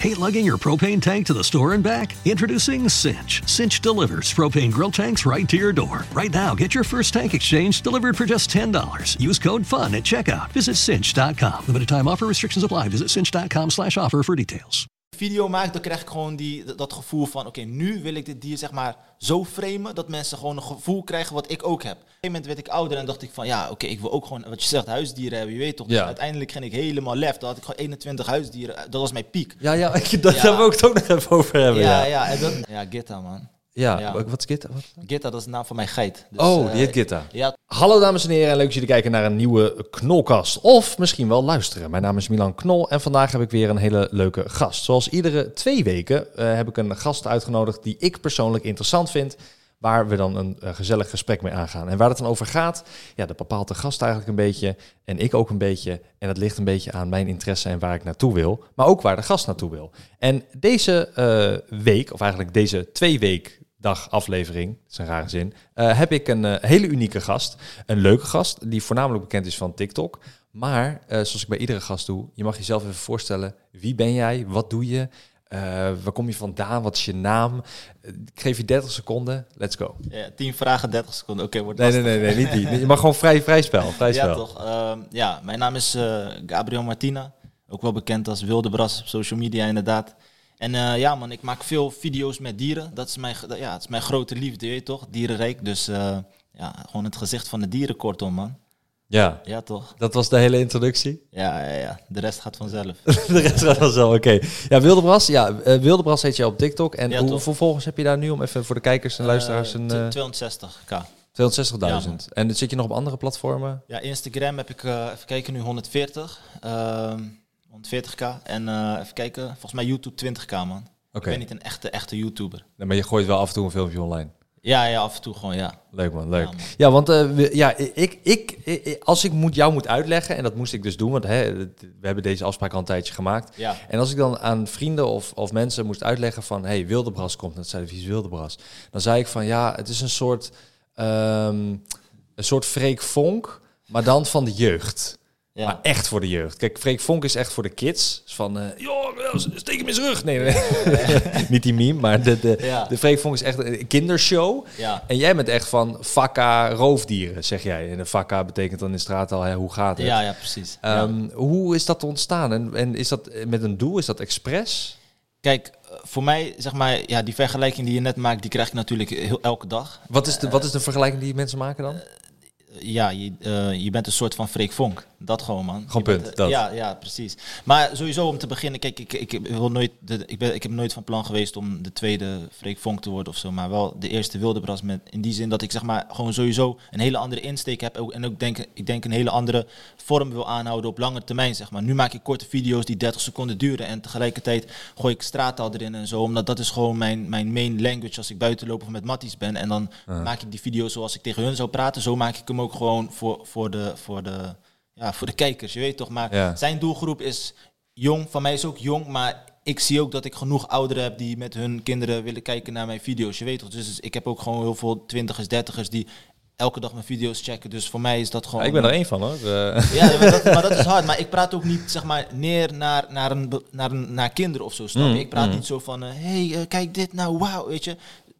Hate lugging your propane tank to the store and back? Introducing Cinch. Cinch delivers propane grill tanks right to your door. Right now, get your first tank exchange delivered for just $10. Use code FUN at checkout. Visit cinch.com. Limited time offer restrictions apply. Visit cinch.com slash offer for details. Video maak, dan krijg ik gewoon die, dat gevoel van... oké, nu wil ik dit dier zeg maar zo framen... dat mensen gewoon een gevoel krijgen wat ik ook heb. Op een gegeven moment werd ik ouder en dacht ik van... ja, oké, ik wil ook gewoon, wat je zegt, huisdieren hebben. Je weet toch, Ja. uiteindelijk ging ik helemaal lef. Dan had ik gewoon 21 huisdieren. Dat was mijn piek. Ja, ja, dat Ja. ik het ook nog even over hebben. ja, Ja, ja, en dat, ja, Gitta, man. Ja. Ja. wat is Gitta? Wat? Gitta, dat is de naam van mijn geit. Dus, oh, eh, die heet Gitta. Ja, Hallo dames en heren en leuk dat jullie kijken naar een nieuwe Knolkast. Of misschien wel luisteren. Mijn naam is Milan Knol en vandaag heb ik weer een hele leuke gast. Zoals iedere twee weken eh, heb ik een gast uitgenodigd die ik persoonlijk interessant vind. Waar we dan een, eh, gezellig gesprek mee aangaan. En waar het dan over gaat, ja, dat bepaalt de gast eigenlijk een beetje. En ik ook een beetje. En dat ligt een beetje aan mijn interesse en waar ik naartoe wil. Maar ook waar de gast naartoe wil. En deze eh, week, of eigenlijk deze twee week dag aflevering, dat is een rare zin, eh, heb ik een eh, hele unieke gast. Een leuke gast, die voornamelijk bekend is van TikTok. Maar, eh, zoals ik bij iedere gast doe, je mag jezelf even voorstellen. Wie ben jij? Wat doe je? Waar kom je vandaan? Wat is je naam? Ik geef je 30 seconden. Let's go. ja, 10 vragen, 30 seconden. Oké, wordt Nee, nee, nee, nee, niet die. Je mag gewoon vrij, vrij spel. Vrij spel. Ja, toch. Ehm, ja, mijn naam is Gabriel Martina. Ook wel bekend als Wilde Bras op social media, inderdaad. En eh, ja, man, ik maak veel video's met dieren. Dat is mijn, ja, het is mijn grote liefde, je weet toch? Dierenrijk. Dus eh, ja, gewoon het gezicht van de dieren, kortom, man. Ja, Ja, toch? dat was de hele introductie. Ja, ja, ja. De rest gaat vanzelf. de rest gaat zo, oké. Ja, Wildebras, ja, eh, Wildebras heet je op TikTok. En Ja, toch. hoeveel volgers heb je daar nu om even voor de kijkers en luisteraars een... Eh, eh, 260k. 260.000. Ja, man. en zit je nog op andere platformen? Ja, Instagram heb ik, even kijken, nu 140. Ehm 140k. En eh, even kijken, volgens mij YouTube 20k, man. Ik ben niet een echte, echte YouTuber. Nee, maar je gooit wel af en toe een filmpje online. Ja, ja, af en toe gewoon, ja. Leuk man, leuk. Ja, want eh, we- ja, ik, ik, ik, als ik moet, jou moet uitleggen, en dat moest ik dus doen, want hè, we hebben deze afspraak al een tijdje gemaakt. Ja. En als ik dan aan vrienden of, of mensen moest uitleggen van, hey, Wildebras komt, dat zei de Wildebras? Dan zei ik van, ja, het is een soort, ehm, een soort Freek Vonk, maar dan van de jeugd. Ja. Maar echt voor de jeugd. Kijk, Freek Vonk is echt voor de kids. Van, eh joh, steek hem in zijn rug. Nee, nee, niet die meme, maar de, de, Ja. de Freek Vonk is echt een kindershow. En jij bent echt van vakka roofdieren, zeg jij. En een vakka betekent dan in straat al, hè, hoe gaat het? Ja, ja, precies. Ehm, Hoe is dat ontstaan? En, en is dat met een doel? Is dat expres? Kijk, eh, voor mij, zeg maar, ja, die vergelijking die je net maakt, die krijg ik natuurlijk heel, elke dag. Wat is, de, wat is de vergelijking die mensen maken dan? Ja, je, eh, je bent een soort van Freek Vonk. Dat gewoon, man. Gewoon bent, punt, eh, dat. Ja, ja, precies. Maar sowieso om te beginnen, kijk, ik, ik, wil nooit de, ik, ben, ik heb nooit van plan geweest om de tweede Freek Vonk te worden of zo. Maar wel de eerste Wildebras met, in die zin dat ik zeg maar gewoon sowieso een hele andere insteek heb. En ook denk, ik denk een hele andere vorm wil aanhouden op lange termijn, zeg maar. Nu maak ik korte video's die 30 seconden duren en tegelijkertijd gooi ik straattaal erin en zo. Omdat dat is gewoon mijn, mijn main language als ik buiten loop of met matties ben. En dan maak ik die video's zoals ik tegen hun zou praten. Zo maak ik hem ook gewoon voor, voor, de, voor, de, ja, voor de kijkers, je weet toch. Maar Ja. zijn doelgroep is jong, van mij is ook jong, maar ik zie ook dat ik genoeg ouderen heb die met hun kinderen willen kijken naar mijn video's, je weet toch. Dus ik heb ook gewoon heel veel twintigers, dertigers die elke dag mijn video's checken. Dus voor mij is dat gewoon... ik ben er één van hoor. Eh, Ja, maar dat, maar dat is hard. Maar ik praat ook niet zeg maar, neer naar, naar, een, naar, een, naar kinderen of zo. Snap je? Mm, ik praat mm. niet zo van: hé, hey, eh, kijk dit nou, wauw. Weet je,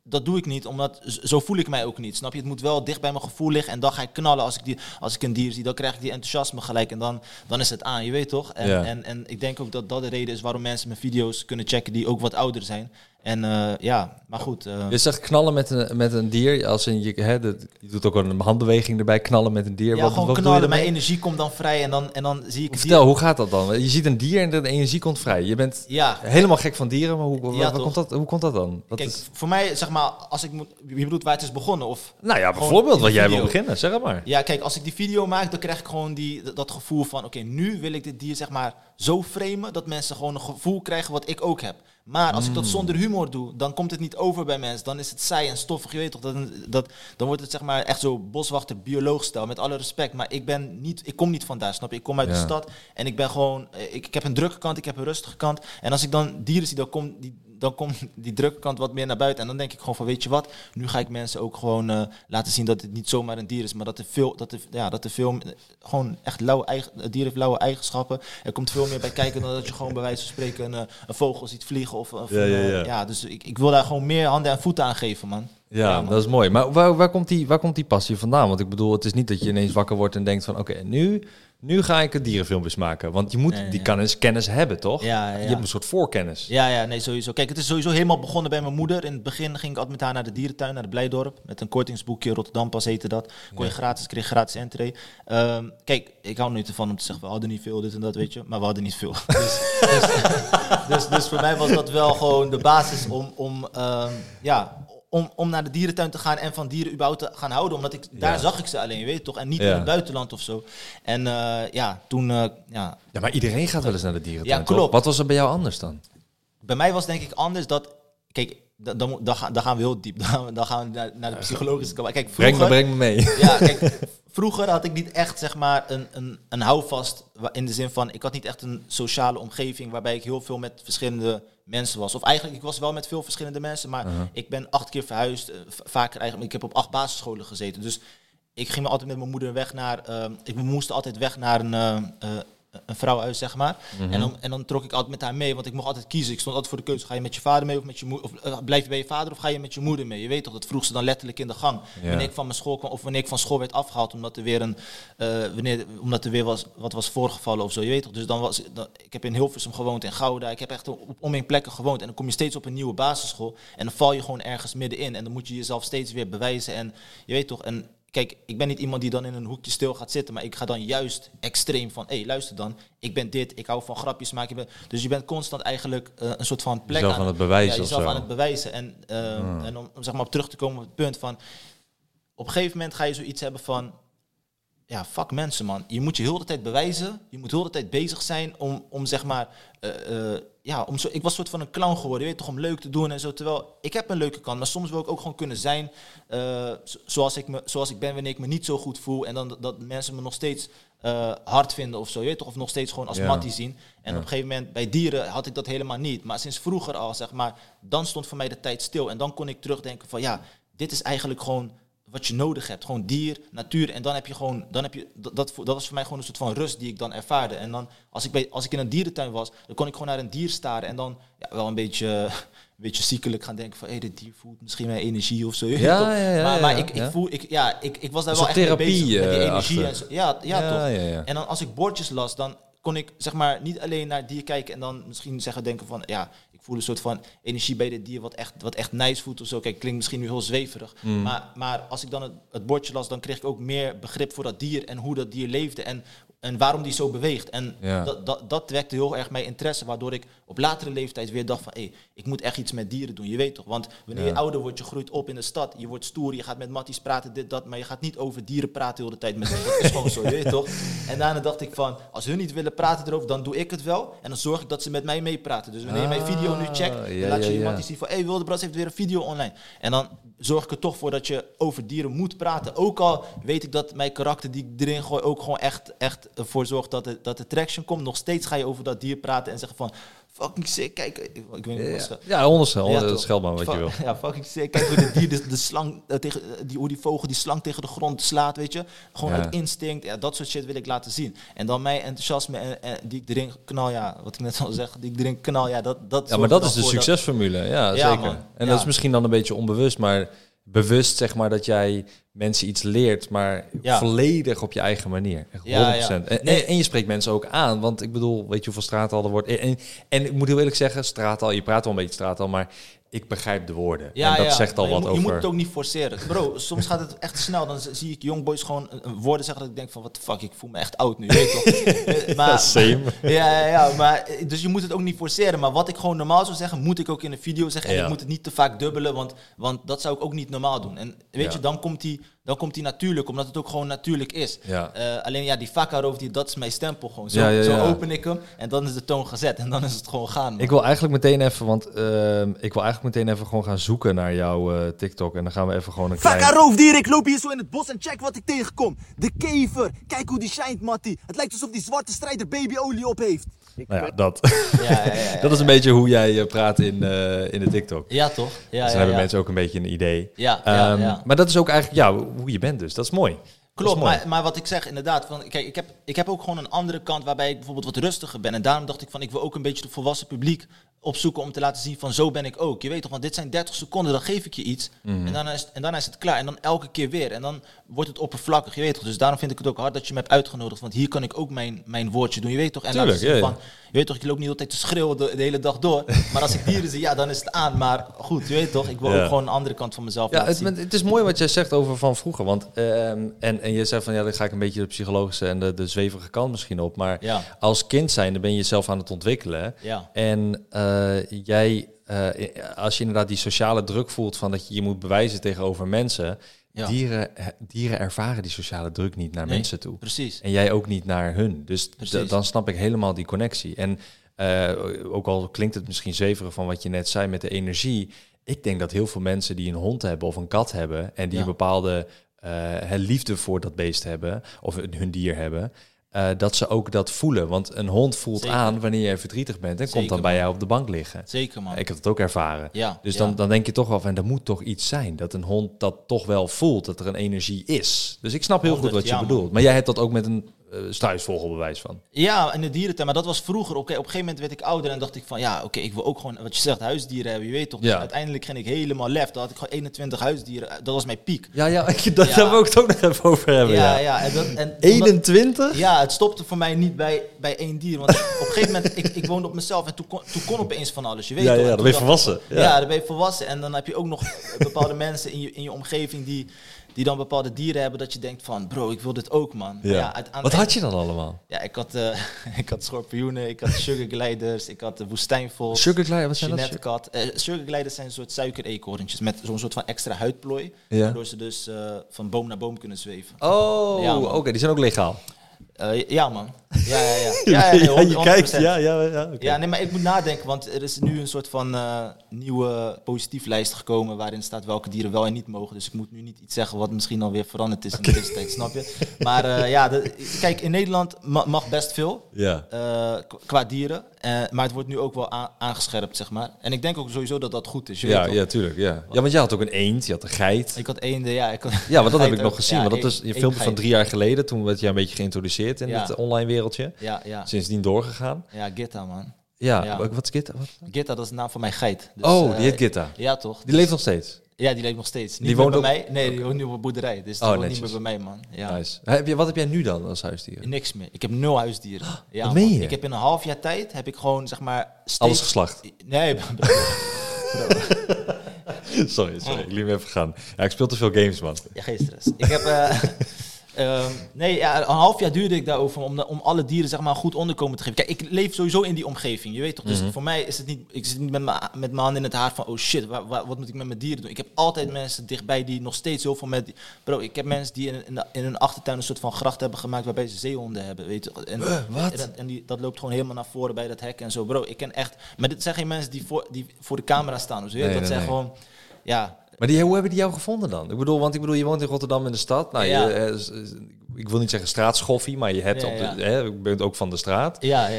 dat doe ik niet, omdat zo voel ik mij ook niet. Snap je? Het moet wel dicht bij mijn gevoel liggen. En dan ga ik knallen als ik, die, als ik een dier zie. Dan krijg ik die enthousiasme gelijk. En dan, dan is het aan, je weet toch? En, Ja. en, en ik denk ook dat dat de reden is waarom mensen mijn video's kunnen checken die ook wat ouder zijn. En eh, ja, maar goed. eh, je zegt knallen met een, met een dier. Als in je, hè, dat, je doet ook een handbeweging erbij, knallen met een dier. ja, wat, gewoon wat knallen. Mijn energie komt dan vrij. En dan, en dan zie ik. Vertel, dier- hoe gaat dat dan? Je ziet een dier en de energie komt vrij. Je bent Ja, helemaal gek van dieren, maar hoe, Ja, waar toch? komt dat, hoe komt dat dan? Wat Kijk, is, voor mij, zeg maar, als ik moet... Je bedoelt waar het is begonnen? Of... nou ja, bijvoorbeeld wat jij wil beginnen. Zeg maar. Ja, kijk, als ik die video maak, dan krijg ik gewoon die, dat- dat gevoel van... Oké, nu wil ik dit dier, zeg maar, zo framen... dat mensen gewoon een gevoel krijgen wat ik ook heb. Maar als ik dat zonder humor doe, dan komt het niet over bij mensen. Dan is het saai en stoffig, je weet toch. Dat, dat, dan wordt het, zeg maar, echt zo boswachter, bioloogstijl. Met alle respect. Maar ik, ben niet, ik kom niet van daar, snap je? Ik kom uit de stad en ik ben gewoon... eh, Ik, ik heb een drukke kant, ik heb een rustige kant. En als ik dan dieren zie, dan, kom, die, dan komt die drukke kant wat meer naar buiten. En dan denk ik gewoon van, weet je wat, nu ga ik mensen ook gewoon eh, laten zien dat het niet zomaar een dier is, maar dat de, veel, dat de, ja, dat film eh, gewoon echt lauwe eigen, het dier heeft lauwe eigenschappen. Er komt veel meer bij kijken dan dat je gewoon bij wijze van spreken een, eh, een vogel ziet vliegen. Of, of Ja, een, ja, eh, ja. ja, dus ik, ik wil daar gewoon meer handen en voeten aan geven, man. Ja, dat is mooi. Maar waar, waar, komt die, waar komt die passie vandaan? Want ik bedoel, het is niet dat je ineens wakker wordt en denkt van... oké, nu, nu ga ik een dierenfilmpjes maken. Want je moet Nee, die ja. kennis, kennis hebben, toch? Ja, Je hebt een soort voorkennis. Ja, ja, nee, sowieso. Kijk, het is sowieso helemaal begonnen bij mijn moeder. In het begin ging ik altijd met haar naar de dierentuin, naar de Blijdorp. Met een kortingsboekje, Rotterdam pas heette dat. Kon je gratis, kreeg gratis entree. Ehm, kijk, ik hou nu ervan om te zeggen, we hadden niet veel, dit en dat, weet je. Maar we hadden niet veel. Dus, dus, dus, dus voor mij was dat wel gewoon de basis om, om, ehm, ja, om, om naar de dierentuin te gaan en van dieren überhaupt te gaan houden. Omdat ik, daar Ja. zag ik ze alleen, je weet toch. En niet Ja. in het buitenland of zo. En eh, ja, toen, eh, ja, Ja, maar iedereen gaat wel eens naar de dierentuin, Ja, toch? klopt. Wat was er bij jou anders dan? bij mij was denk ik anders dat. Kijk, dan, dan, dan, gaan, dan gaan we heel diep. Dan gaan we, dan gaan we naar, naar de psychologische kant. Kijk, Breng me, breng me mee. ja, kijk, vroeger had ik niet echt zeg maar een, een, een houvast. In de zin van, ik had niet echt een sociale omgeving waarbij ik heel veel met verschillende mensen was. Of eigenlijk, ik was wel met veel verschillende mensen, maar Uh-huh. ik ben acht keer verhuisd. eh, vaker eigenlijk. Ik heb op acht basisscholen gezeten. Dus ik ging me altijd met mijn moeder weg naar. ehm, ik moest altijd weg naar een, eh, een vrouwenhuis, zeg maar. Mhm. en, dan, en dan trok ik altijd met haar mee, want ik mocht altijd kiezen. Ik stond altijd voor de keuze: ga je met je vader mee of met je moeder? Of eh, blijf je bij je vader of ga je met je moeder mee? Je weet toch, dat vroeg ze dan letterlijk in de gang. Ja. Wanneer ik van mijn school kwam of wanneer ik van school werd afgehaald omdat er weer, een, eh, wanneer, omdat er weer was, wat was voorgevallen of zo. Je weet toch, dus dan was dan, ik heb in Hilversum gewoond, in Gouda. Ik heb echt op omheen plekken gewoond. En dan kom je steeds op een nieuwe basisschool. En dan val je gewoon ergens middenin. En dan moet je jezelf steeds weer bewijzen. En je weet toch, en kijk, ik ben niet iemand die dan in een hoekje stil gaat zitten, maar ik ga dan juist extreem van, hé, hey, luister dan, ik ben dit, ik hou van grapjes maken. Dus je bent constant eigenlijk eh, een soort van plek Jezelf aan het bewijzen Ja, of jezelf zo. aan het bewijzen. En, eh, en om, om zeg maar op terug te komen op het punt van, op een gegeven moment ga je zoiets hebben van, ja, fuck mensen man. Je moet je heel de tijd bewijzen. Je moet heel de tijd bezig zijn om, om zeg maar, eh, eh, ja, om zo, ik was soort van een clown geworden, je weet toch, om leuk te doen en zo. Terwijl, ik heb een leuke kant, maar soms wil ik ook gewoon kunnen zijn eh, zo- zoals, ik me, zoals ik ben wanneer ik me niet zo goed voel. En dan dat, mensen me nog steeds eh, hard vinden of zo, je toch, of nog steeds gewoon als Ja. mattie zien. En Ja. op een gegeven moment, bij dieren had ik dat helemaal niet. Maar sinds vroeger al, zeg maar, dan stond voor mij de tijd stil. En dan kon ik terugdenken van, ja, dit is eigenlijk gewoon wat je nodig hebt. Gewoon dier, natuur. En dan heb je gewoon, dan heb je, dat, dat, dat was voor mij gewoon een soort van rust die ik dan ervaarde. En dan, als ik, bij, als ik in een dierentuin was, dan kon ik gewoon naar een dier staren. En dan ja, wel een beetje, een beetje ziekelijk gaan denken van, hé, dit dier voelt misschien mijn energie of zo. Ja, ja, ja, maar ik, ik voel, ik, ja, ik, ik was daar wel echt mee bezig therapie, met die eh, energie. En zo. Ja, ja, toch. En dan als ik bordjes las, dan kon ik zeg maar niet alleen naar dier kijken en dan misschien zeggen denken van ja, voel een soort van energie bij dit dier wat echt, wat echt nice voelt of zo. Kijk, klinkt misschien nu heel zweverig. Mm. Maar, maar als ik dan het, het bordje las, dan kreeg ik ook meer begrip voor dat dier en hoe dat dier leefde en, en waarom die zo beweegt. En Ja. dat, dat, dat wekte heel erg mijn interesse, waardoor ik op latere leeftijd weer dacht van hé, ik moet echt iets met dieren doen. Je weet toch? Want wanneer Ja. je ouder wordt, je groeit op in de stad, je wordt stoer, je gaat met matties praten, dit, dat, maar je gaat niet over dieren praten de tijd met ze. Dat is gewoon zo, je weet toch? En daarna dacht ik van, als hun niet willen praten erover, dan doe ik het wel. En dan zorg ik dat ze met mij meepraten. Dus wanneer je mijn video nu checkt, Ah, dan ja, laat je je matties zien van, hé, hey, Wildebras heeft weer een video online. En dan zorg ik er toch voor dat je over dieren moet praten. Ook al weet ik dat mijn karakter die ik erin gooi ook gewoon echt, echt ervoor zorgt dat dat de traction komt. Nog steeds ga je over dat dier praten en zeggen van, fucking sick, kijk, ik, ik weet niet wat Ja, ja onderstel. Ja, toch. scheld maar wat je wil. Ja, fucking sick. Kijk hoe de dier de, de slang eh, tegen eh, die, hoe die vogel die slang tegen de grond slaat, weet je. Gewoon Ja. instinct. Ja, dat soort shit wil ik laten zien. En dan mijn enthousiasme en, en die ik erin knal, ja, wat ik net al zeg, die ik erin knal, ja, dat dat Ja, maar dat is de dat- succesformule. Ja, zeker. man. En dat is misschien dan een beetje onbewust, maar bewust zeg maar dat jij mensen iets leert, maar Ja. volledig op je eigen manier. Echt 100%. Ja, ja. En, Nee. en, en je spreekt mensen ook aan, want ik bedoel, weet je hoeveel straatal er wordt. En, en, ik moet heel eerlijk zeggen, straatal, je praat wel een beetje straatal, maar ik begrijp de woorden. Ja, en dat ja. zegt al je wat moet, Je over... moet het ook niet forceren. Bro, soms gaat het echt snel. Dan zie ik jongboys gewoon eh, woorden zeggen dat ik denk van... The fuck, ik voel me echt oud nu. je Weet toch? Eh, maar, Same. Ja, ja, ja, maar eh, dus je moet het ook niet forceren. Maar wat ik gewoon normaal zou zeggen, moet ik ook in een video zeggen. En Ja. ik moet het niet te vaak dubbelen, want, want dat zou ik ook niet normaal doen. En weet Ja. je, dan komt die, dan komt hij natuurlijk, omdat het ook gewoon natuurlijk is. Ja. Eh, alleen ja, die die, dat is mijn stempel gewoon. Zo, Ja, ja, zo open ik hem en dan is de toon gezet en dan is het gewoon gaan. man. Ik wil eigenlijk meteen even, want ehm, ik wil eigenlijk meteen even gewoon gaan zoeken naar jouw eh, TikTok. En dan gaan we even gewoon een klein... Roofdier, ik loop hier zo in het bos en check wat ik tegenkom. De kever, kijk hoe die schijnt, Mattie. Het lijkt alsof die zwarte strijder babyolie op heeft. Nou ja, dat. Ja, ja, dat is een beetje hoe jij eh, praat in, eh, in de TikTok. Ja, toch? Ja, dus ja, dan hebben mensen ook een beetje een idee. Ja, Ehm, ja. Maar dat is ook eigenlijk ja, hoe je bent dus. Dat is mooi. Is Klopt, mooi. maar, maar wat ik zeg inderdaad, van, kijk, ik heb, ik heb ook gewoon een andere kant waarbij ik bijvoorbeeld wat rustiger ben. En daarom dacht ik van, ik wil ook een beetje de volwassen publiek opzoeken om te laten zien van, zo ben ik ook. Je weet toch, want dit zijn 30 seconden, dan geef ik je iets. Mhm. en, daarna is, en daarna is het klaar. En dan elke keer weer. En dan wordt het oppervlakkig, je weet toch. Dus daarom vind ik het ook hard dat je me hebt uitgenodigd. Want hier kan ik ook mijn, mijn woordje doen, je weet toch. En Tuurlijk, laten zien ja, ja. van, je weet toch, je loopt niet altijd te schreeuwen de, de hele dag door. maar als ik dieren zie, ja, dan is het aan. Maar goed, je weet toch, ik wil Ja. ook gewoon een andere kant van mezelf Ja, laten het, zien. het is mooi wat jij zegt over van vroeger. Want, ehm, en, en je zegt van ja, dan ga ik een beetje de psychologische en de, de zweverige kant misschien op. Maar Ja. als kind zijn, dan ben je jezelf aan het ontwikkelen. Ja. En eh, jij, eh, als je inderdaad die sociale druk voelt van dat je je moet bewijzen tegenover mensen. Ja. Dieren, dieren ervaren die sociale druk niet naar Nee, mensen toe. Precies. En jij ook niet naar hun. Dus dan snap ik helemaal die connectie. En eh, ook al klinkt het misschien zweverig van wat je net zei met de energie. Ik denk dat heel veel mensen die een hond hebben of een kat hebben... en die Ja. een bepaalde liefde voor dat beest hebben... of hun dier hebben... eh, dat ze ook dat voelen. Want een hond voelt Zeker. aan wanneer je verdrietig bent... en komt dan bij man. jou op de bank liggen. Zeker, man. Ik heb het ook ervaren. Ja, Dus ja. dan, dan denk je toch wel van, er moet toch iets zijn. Dat een hond dat toch wel voelt, dat er een energie is. Dus ik snap heel goed 100, wat je ja, bedoelt. Maar jij hebt dat ook met een uh, struisvogelbewijs van. Ja, in de dierentuin. Maar dat was vroeger. Oké, op een gegeven moment werd ik ouder en dacht ik van... Ja, oké, ik wil ook gewoon, wat je zegt, huisdieren hebben. Je weet toch? Dus Ja. uiteindelijk ging ik helemaal lef. Dan had ik gewoon 21 huisdieren. Dat was mijn piek. Ja, ja, dat Ja. hebben we ook het ook nog even over hebben. Ja, Ja, ja. en dat, en omdat- 21? ja, het stopte voor mij niet bij, bij één dier. Want op een gegeven moment, ik, ik woonde op mezelf en toen kon, toen kon opeens van alles. Je weet Ja, toch? ja, En dan ben je volwassen. Ja. Ja. dan ben je volwassen. En dan heb je ook nog bepaalde mensen in je, in je omgeving die, die dan bepaalde dieren hebben. Dat je denkt van, bro, ik wil dit ook, man. Ja. uit- Wat had je dan allemaal? Ja, ik had, eh, ik had schorpioenen, ik had sugargliders, ik had de woestijnvos. Sugarglider, wat zijn dat? Eh, sugargliders zijn een soort suikereekhoorntjes met zo'n soort van extra huidplooi. Ja. Waardoor ze dus eh, van boom naar boom kunnen zweven. Oh, Ja, oké, die zijn ook legaal. Ja, man. Ja, ja, ja. ja, ja, nee, 100%. ja, ja, ja. Ja, nee, maar ik moet nadenken, want er is nu een soort van eh, nieuwe positief lijst gekomen waarin staat welke dieren wel en niet mogen. Dus ik moet nu niet iets zeggen wat misschien alweer veranderd is in de tussentijd, snap je? Maar eh, ja, de- kijk, in Nederland ma- mag best veel Ja. k- qua dieren, maar het wordt nu ook wel aangescherpt, zeg maar. En ik denk ook sowieso dat dat goed is. Je Ja, weet ja, tuurlijk. Ja. ja, want jij had ook een eend, je had een geit. Ik had eenden, ja. Ik had, Ja, want dat heb ik nog ook. gezien. Ja, want dat is je filmpje van drie jaar geleden. Toen werd jij een beetje geïntroduceerd in Ja. het online wereldje. Ja, ja. Sindsdien doorgegaan. Ja, Gitta, man. Ja, Ja. wat is Gitta? Wat? Gitta, dat is de naam van mijn geit. Dus, oh, eh, die heet Gitta. Ja, toch? Die leeft nog steeds. Ja, die leeft nog steeds. Niet Die meer woont bij mij. Nee, die woont nu op een boerderij. Dus die Oh, woont niet meer bij mij, man. Ja. Nice. Heb je, wat heb jij nu dan als huisdier? Niks meer. Ik heb nul huisdieren. Ja, wat meen je? Ik heb in een half jaar tijd heb ik gewoon zeg maar steeds... Alles geslacht. Nee, sorry, sorry. Ik liet me even gaan. Ja, ik speel te veel games, man. Ja, geen stress. Ik heb... eh, ehm, nee, ja, een half jaar duurde ik daarover om, om alle dieren zeg maar goed onderkomen te geven. Kijk, ik leef sowieso in die omgeving, je weet toch? Dus Mhm. voor mij is het niet... Ik zit niet met mijn met mijn hand in het haar van... Oh shit, wa- wa- wat moet ik met mijn dieren doen? Ik heb altijd mensen dichtbij die nog steeds heel veel met... Bro, ik heb mensen die in, in, hun achtertuin een soort van gracht hebben gemaakt... waarbij ze zeehonden hebben, weet je. En, wat? En, en die, dat loopt gewoon helemaal naar voren bij dat hek en zo. Bro, ik ken echt... Maar dit zijn geen mensen die voor, die voor de camera staan. Dus weet je, Nee, dat nee, zijn nee. gewoon... Ja, Maar die, hoe hebben die jou gevonden dan? Ik bedoel, want ik bedoel, je woont in Rotterdam in de stad. Nou, Ja. je, eh, ik wil niet zeggen straatschoffie, maar je hebt Ja, op de, hè, bent ook van de straat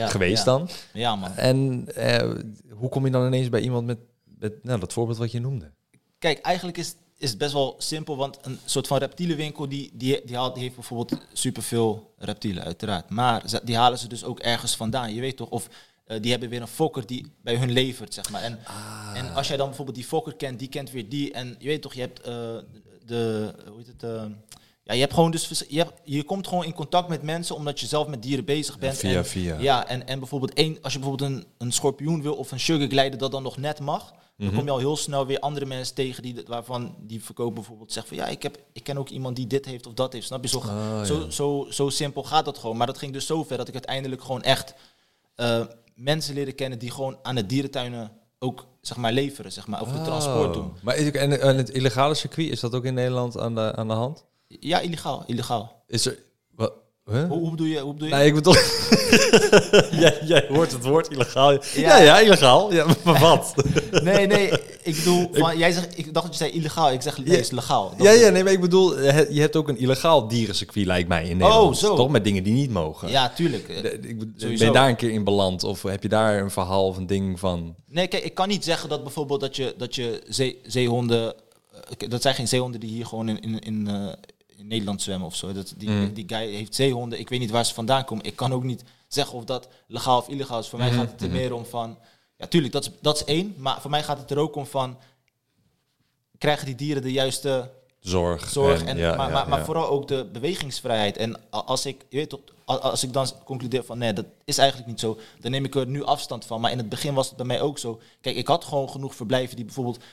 geweest ja. dan. Ja, man. En eh, hoe kom je dan ineens bij iemand met, met nou, dat voorbeeld wat je noemde? Kijk, eigenlijk is, is het best wel simpel, want een soort van reptielenwinkel die, die, die, haalt, die heeft bijvoorbeeld superveel reptielen, uiteraard. Maar die halen ze dus ook ergens vandaan, je weet toch? Of eh, die hebben weer een fokker die bij hun levert, zeg maar. En, en als jij dan bijvoorbeeld die fokker kent, die kent weer die. En je weet toch, je hebt eh, de, hoe heet het... eh, ja, je hebt gewoon dus, je, hebt, je komt gewoon in contact met mensen omdat je zelf met dieren bezig bent. via en, via. Ja, en, en bijvoorbeeld één, als je bijvoorbeeld een, een schorpioen wil of een sugarglider dat dan nog net mag, Mhm. dan kom je al heel snel weer andere mensen tegen die, waarvan die verkopen bijvoorbeeld zeggen van ja, ik, heb, ik ken ook iemand die dit heeft of dat heeft. Snap je? Zo, Ah, zo, ja. zo, zo simpel gaat dat gewoon. Maar dat ging dus zo ver dat ik uiteindelijk gewoon echt mensen leren kennen die gewoon aan de dierentuinen ook zeg maar leveren, zeg maar, of de transport doen. Oh. Maar is, en, en het illegale circuit, is dat ook in Nederland aan de, aan de hand? Ja, illegaal, illegaal. Is er... Wat? Huh? Hoe, hoe bedoel je? Hoe bedoel je? Nee, ik bedoel... jij, jij hoort het woord illegaal. Ja, ja, illegaal. Ja, maar wat? Nee, nee, ik bedoel, van, jij zegt, ik dacht dat je zei illegaal. Ik zeg, nee, het is legaal. Dat ja, ja, nee, maar ik bedoel, je hebt ook een illegaal dierencircuit, lijkt mij, in Nederland. zo. Toch met dingen die niet mogen. Ja, tuurlijk. De- ik bedoel, ben je daar een keer in beland? Of heb je daar een verhaal of een ding van... Nee, kijk, ik kan niet zeggen dat bijvoorbeeld dat je, dat je zee, zeehonden... eh, Dat zijn geen zeehonden die hier gewoon in, in, in, eh, in Nederland zwemmen of zo. Dat, die, Mm. die guy heeft zeehonden. Ik weet niet waar ze vandaan komen. Ik kan ook niet zeggen of dat legaal of illegaal is. Voor mij gaat het er meer om van... Ja, tuurlijk, dat is, dat is één. Maar voor mij gaat het er ook om van... Krijgen die dieren de juiste Zorg. zorg. En, ja, maar, ja, maar, vooral ook de bewegingsvrijheid. En als ik, je weet als ik dan concludeer van nee, dat is eigenlijk niet zo, dan neem ik er nu afstand van. Maar in het begin was het bij mij ook zo. Kijk, ik had gewoon genoeg verblijven die bijvoorbeeld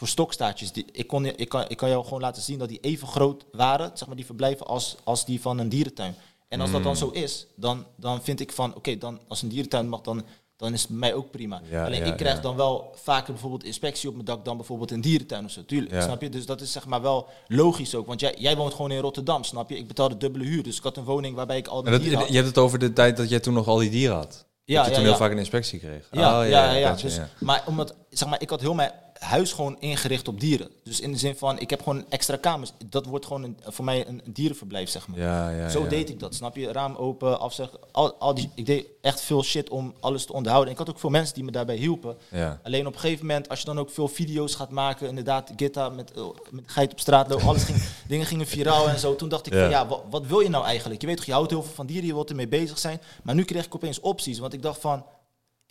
voor stokstaartjes, die, ik, kon, je- ik, kan, ik kan jou gewoon laten zien dat die even groot waren, zeg maar, die verblijven, als, als die van een dierentuin. En als dat dan zo Mm. is, dan, dan vind ik van, oké, dan als een dierentuin mag, dan, dan is het mij ook prima. Ja, Alleen ja, ik krijg ja. dan wel vaker bijvoorbeeld inspectie op mijn dak dan bijvoorbeeld een dierentuin of zo. Tuurlijk, Ja. snap je? Dus dat is zeg maar wel logisch ook. Want jij, jij woont gewoon in Rotterdam, snap je? Ik betaalde dubbele huur, dus ik had een woning waarbij ik al die dat, dieren had. je hebt het over de tijd dat jij toen nog al die dieren had. Ja, dat je ja, toen heel vaak een inspectie kreeg. Ja, Oh, ja, dus, ja. Maar omdat, zeg maar, ik had heel mijn huis gewoon ingericht op dieren. Dus in de zin van, ik heb gewoon extra kamers. Dat wordt gewoon een, voor mij een dierenverblijf, zeg maar. Ja, ja, Zo ja. deed ik dat, snap je? Raam open, afzeggen. Al, al die, ik deed echt veel shit om alles te onderhouden. En ik had ook veel mensen die me daarbij hielpen. Ja. Alleen op een gegeven moment, als je dan ook veel video's gaat maken, inderdaad, Gitta met, eh, met geit op straat lopen, alles ging, dingen gingen viraal en zo. Toen dacht ik Ja. van ja, wat, wat wil je nou eigenlijk? Je weet toch, je houdt heel veel van dieren, je wilt ermee bezig zijn. Maar nu kreeg ik opeens opties, want ik dacht van,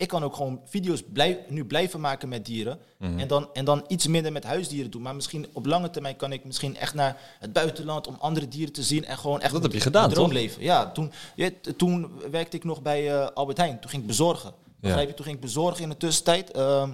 ik kan ook gewoon video's blijf, nu blijven maken met dieren. Mhm. en, dan, en dan iets minder met huisdieren doen. Maar misschien op lange termijn kan ik misschien echt naar het buitenland om andere dieren te zien. En gewoon echt Dat heb je gedaan, toch? droomleven. Ja, toen, toen werkte ik nog bij eh, Albert Heijn. Toen ging ik bezorgen. Begrijp je? Toen ging ik bezorgen in de tussentijd. ehm,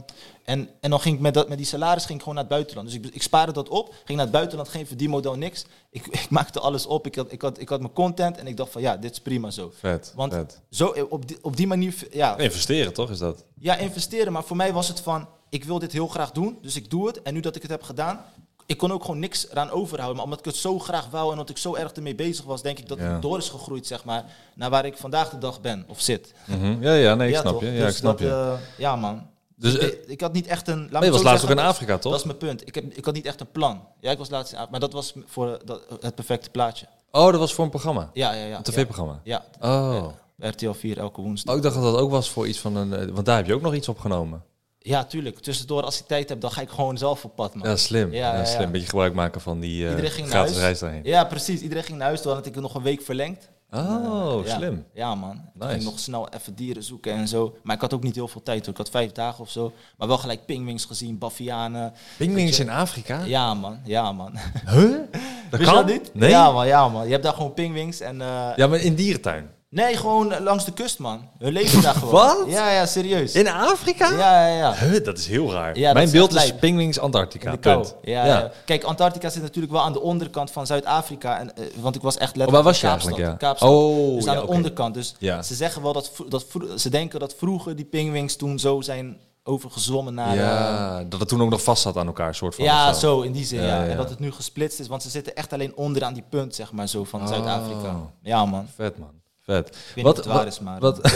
en, en dan ging ik met, dat, met die salaris ging ik gewoon naar het buitenland. Dus ik, ik spaarde dat op. Ging naar het buitenland, geen verdienmodel, niks. Ik, ik maakte alles op. Ik had, ik, had, ik had mijn content. En ik dacht van ja, dit is prima zo. Vet, Want vet. Zo, op, die, op die manier, ja, Investeren, toch, is dat? ja, investeren. Maar voor mij was het van, ik wil dit heel graag doen, dus ik doe het. En nu dat ik het heb gedaan, ik kon ook gewoon niks eraan overhouden. Maar omdat ik het zo graag wou en omdat ik zo erg ermee bezig was, denk ik dat Ja. het door is gegroeid, zeg maar, naar waar ik vandaag de dag ben of zit. Mhm. Ja, ja, nee, ik ja, snap toch? je. Ja, Dus ik snap dat, je. eh, ja, man. Dus, ik, eh, ik had niet echt een... Laat me je was laatst ook in dat- Afrika, toch? Dat is mijn punt. Ik, heb, ik had niet echt een plan. Ja, ik was laatst in Af- maar dat was voor eh, dat, het perfecte plaatje. Oh, dat was voor een programma? Ja, ja, ja. Een tv-programma? Ja. Oh. RTL 4 elke woensdag. Oh, ik dacht dat dat ook was voor iets van een... eh, Want daar heb je ook nog iets opgenomen. Ja, tuurlijk. Tussendoor, als ik tijd heb, dan ga ik gewoon zelf op pad, man. Ja, slim. Ja, Ja, ja, slim. Een beetje gebruik maken van die eh, naar gratis huis. reis daarheen. Ja, precies. Iedereen ging naar huis. Toen had ik nog een week verlengd. Oh, Ja. slim. Ja, man. Nice. ging ik nog snel even dieren zoeken en zo. Maar ik had ook niet heel veel tijd. Hoor. Ik had vijf dagen of zo. Maar wel gelijk pingwings gezien, bavianen. Pingwings in Afrika? Ja, man. Ja, man. Huh? Dat Wist kan dat niet? Nee? Ja, man. Ja, man. Je hebt daar gewoon pingwings en... eh, Ja, maar in dierentuin. Nee, gewoon eh, langs de kust, man. Hun leven daar gewoon. Wat? Ja, ja, serieus. In Afrika? Ja, ja, ja. Huh, dat is heel raar. Ja, Mijn is beeld is. Pingwings Antarctica. Punt. Ja, ja. Kijk, Antarctica zit natuurlijk wel aan de onderkant van Zuid-Afrika. En, eh, want ik was echt letterlijk Oh, waar was je Kaapstad, eigenlijk, ja? Kaapstad. Oh, dus aan ja, de onderkant. Dus Ja. ze zeggen wel dat, dat ze denken dat vroeger die pingwings toen zo zijn overgezwommen naar... eh, Ja, dat het toen ook nog vast zat aan elkaar, soort van. ja, zo in die zin. Ja, Ja, ja. En dat het nu gesplitst is, want ze zitten echt alleen onderaan die punt, zeg maar, zo van Oh. Zuid-Afrika. Ja, man. Vet, man. Vet. Of het waar is, maar... Wat,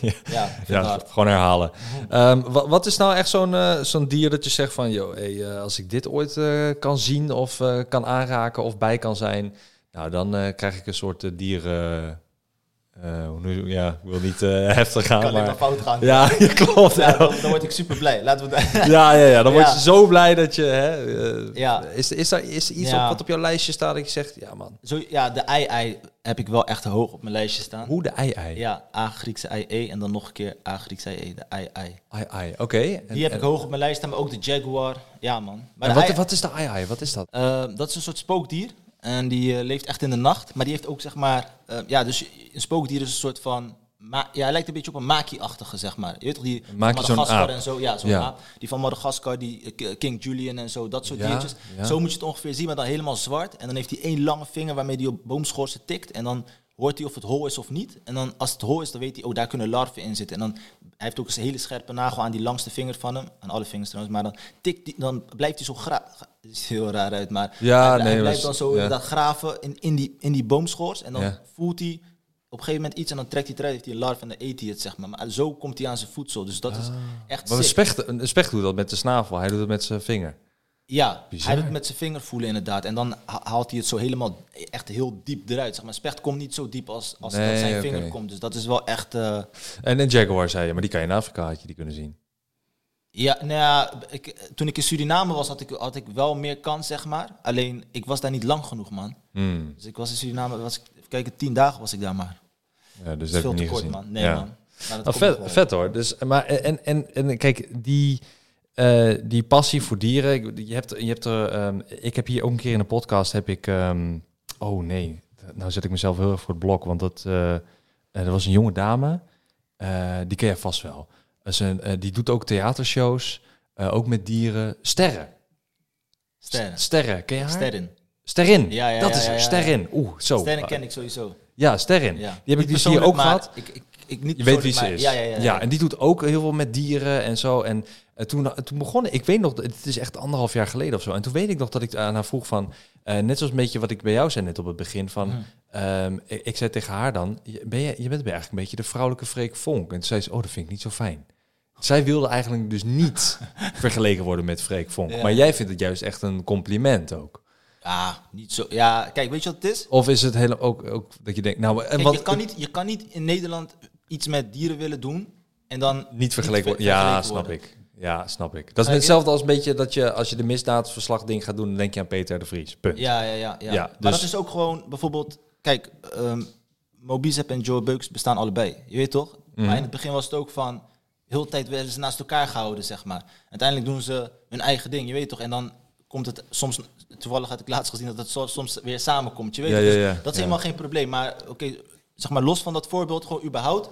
ja, gewoon herhalen. Ehm, wat, wat is nou echt zo'n eh, zo'n dier dat je zegt van... Joh, hey, eh, als ik dit ooit eh, kan zien of kan aanraken of bij kan zijn... Nou, dan krijg ik een soort dieren... eh, nu- ja, ik wil niet eh, heftig gaan, Kan maar... maar fout gaan. Ja, je klopt. Ja, dan, dan word ik super blij. Laten we het... ja, ja, ja, dan word je zo blij dat je... Hè, eh, Ja. is, is er is er iets op, wat op jouw lijstje staat dat je zegt... Ja, man. Zo, ja, de ei-ei heb ik wel echt hoog op mijn lijstje staan. Hoe de ei-ei. Ja, A Griekse ei-e en dan nog een keer A Griekse ei-e, de ei-ei. Ei-ei, oké. Die heb en- ik hoog op mijn lijst staan, maar ook de jaguar. Ja, man. Maar wat, wat is de ei-ei? Wat is dat? dat is een soort spookdier. En die eh, leeft echt in de nacht. Maar die heeft ook, zeg maar... eh, ja, dus een spookdier is een soort van... Ma ja, hij lijkt een beetje op een maki-achtige, zeg maar. Je weet toch, die Madagaskar en zo. Ja, zo'n Ja. aap. Die van Madagaskar, die eh, King Julian en zo. Dat soort Ja, diertjes. ja. Zo moet je het ongeveer zien, maar dan helemaal zwart. En dan heeft hij één lange vinger waarmee hij op boomschorsen tikt. En dan hoort hij of het hol is of niet. En dan als het hol is, dan weet hij, oh, daar kunnen larven in zitten. En dan, hij heeft ook een hele scherpe nagel aan die langste vinger van hem. Aan alle vingers trouwens. Maar dan, tikt die, dan blijft hij zo graven. Het ziet er heel raar uit, maar Ja, hij, nee, hij blijft dan zo ja. dat graven in, in, die, in die boomschors. En dan Ja. voelt hij op een gegeven moment iets en dan trekt hij eruit. Heeft hij een larf en dan eet hij het, zeg maar. Maar zo komt hij aan zijn voedsel. Dus dat is echt Ah. Maar een specht, een specht doet dat met de snavel, hij doet het met zijn vinger. Ja, Bizar. hij doet het met zijn vinger voelen inderdaad. En dan ha- haalt hij het zo helemaal echt heel diep eruit. Zeg maar, specht komt niet zo diep als, als Nee, dat zijn vinger komt. Dus dat is wel echt... eh, En een jaguar zei je, maar die kan je in Afrika had je die kunnen zien. ja, nou ja, ik, toen ik in Suriname was, had ik, had ik wel meer kans, zeg maar. Alleen, ik was daar niet lang genoeg, man. Hmm. Dus ik was in Suriname, was ik, even kijken, tien dagen was ik daar maar. Ja, dus Dat heb te niet kort, gezien. man. Nee, Ja. man. Nou, nog vet, vet hoor. Dus, maar, en, en, en kijk, die, eh, die passie voor dieren. ik- Je hebt, je hebt er, ehm, ik heb hier ook een keer in de podcast heb ik. ehm, oh nee, nou zet ik mezelf heel erg voor het blok. Want dat, er was een jonge dame. die ken je vast wel. Eh, die doet ook theatershows. ook met dieren. Sterren. Sterren. Sterren. Ken je haar? Sterren. Ja, ja, dat ja, is ja, ja. Sterrin. Oeh, zo. Sterren ken ik sowieso. Ja, Sterrin. Ja. Die heb ik Niet dus hier ook maar gehad. Ik, ik, ik, niet Je weet wie ze is. Ja, ja, ja. ja. en die doet ook heel veel met dieren en zo. En eh, toen, toen begon ik, weet nog, het is echt anderhalf jaar geleden of zo. En toen weet ik nog dat ik aan haar vroeg van, eh, net zoals een beetje wat ik bij jou zei net op het begin van, Mhm. ehm, ik, ik zei tegen haar dan, je- ben je, je bent eigenlijk een beetje de vrouwelijke Freek Vonk. En toen zei ze, oh, dat vind ik niet zo fijn. Zij wilde eigenlijk dus niet vergeleken worden met Freek Vonk. Ja. Maar jij vindt het juist echt een compliment ook. Ja, niet zo. Ja, kijk, weet je wat het is? Of is het hele, ook, ook dat je denkt, nou, en Kijk, wat, je, kan niet, je kan niet in Nederland iets met dieren willen doen en dan Niet vergeleken ver- worden. Ja, snap worden. ik. Ja, snap ik. Dat is hetzelfde als een beetje dat je als je de misdaadverslag ding gaat doen, dan denk je aan Peter de Vries. Punt. Ja, ja, ja. ja. Ja, Maar dus- dat is ook gewoon bijvoorbeeld, kijk, ehm Mobizep en Joe Beuks bestaan allebei. Je weet toch? Mhm. Maar in het begin was het ook van, heel de tijd werden ze naast elkaar gehouden, zeg maar. Uiteindelijk doen ze hun eigen ding, je weet toch? En dan komt het soms, toevallig had ik laatst gezien dat het so- soms weer samenkomt, je weet Ja, toch? ja, Dus ja, dat is ja. helemaal geen probleem. Maar oké, zeg maar los van dat voorbeeld, gewoon überhaupt,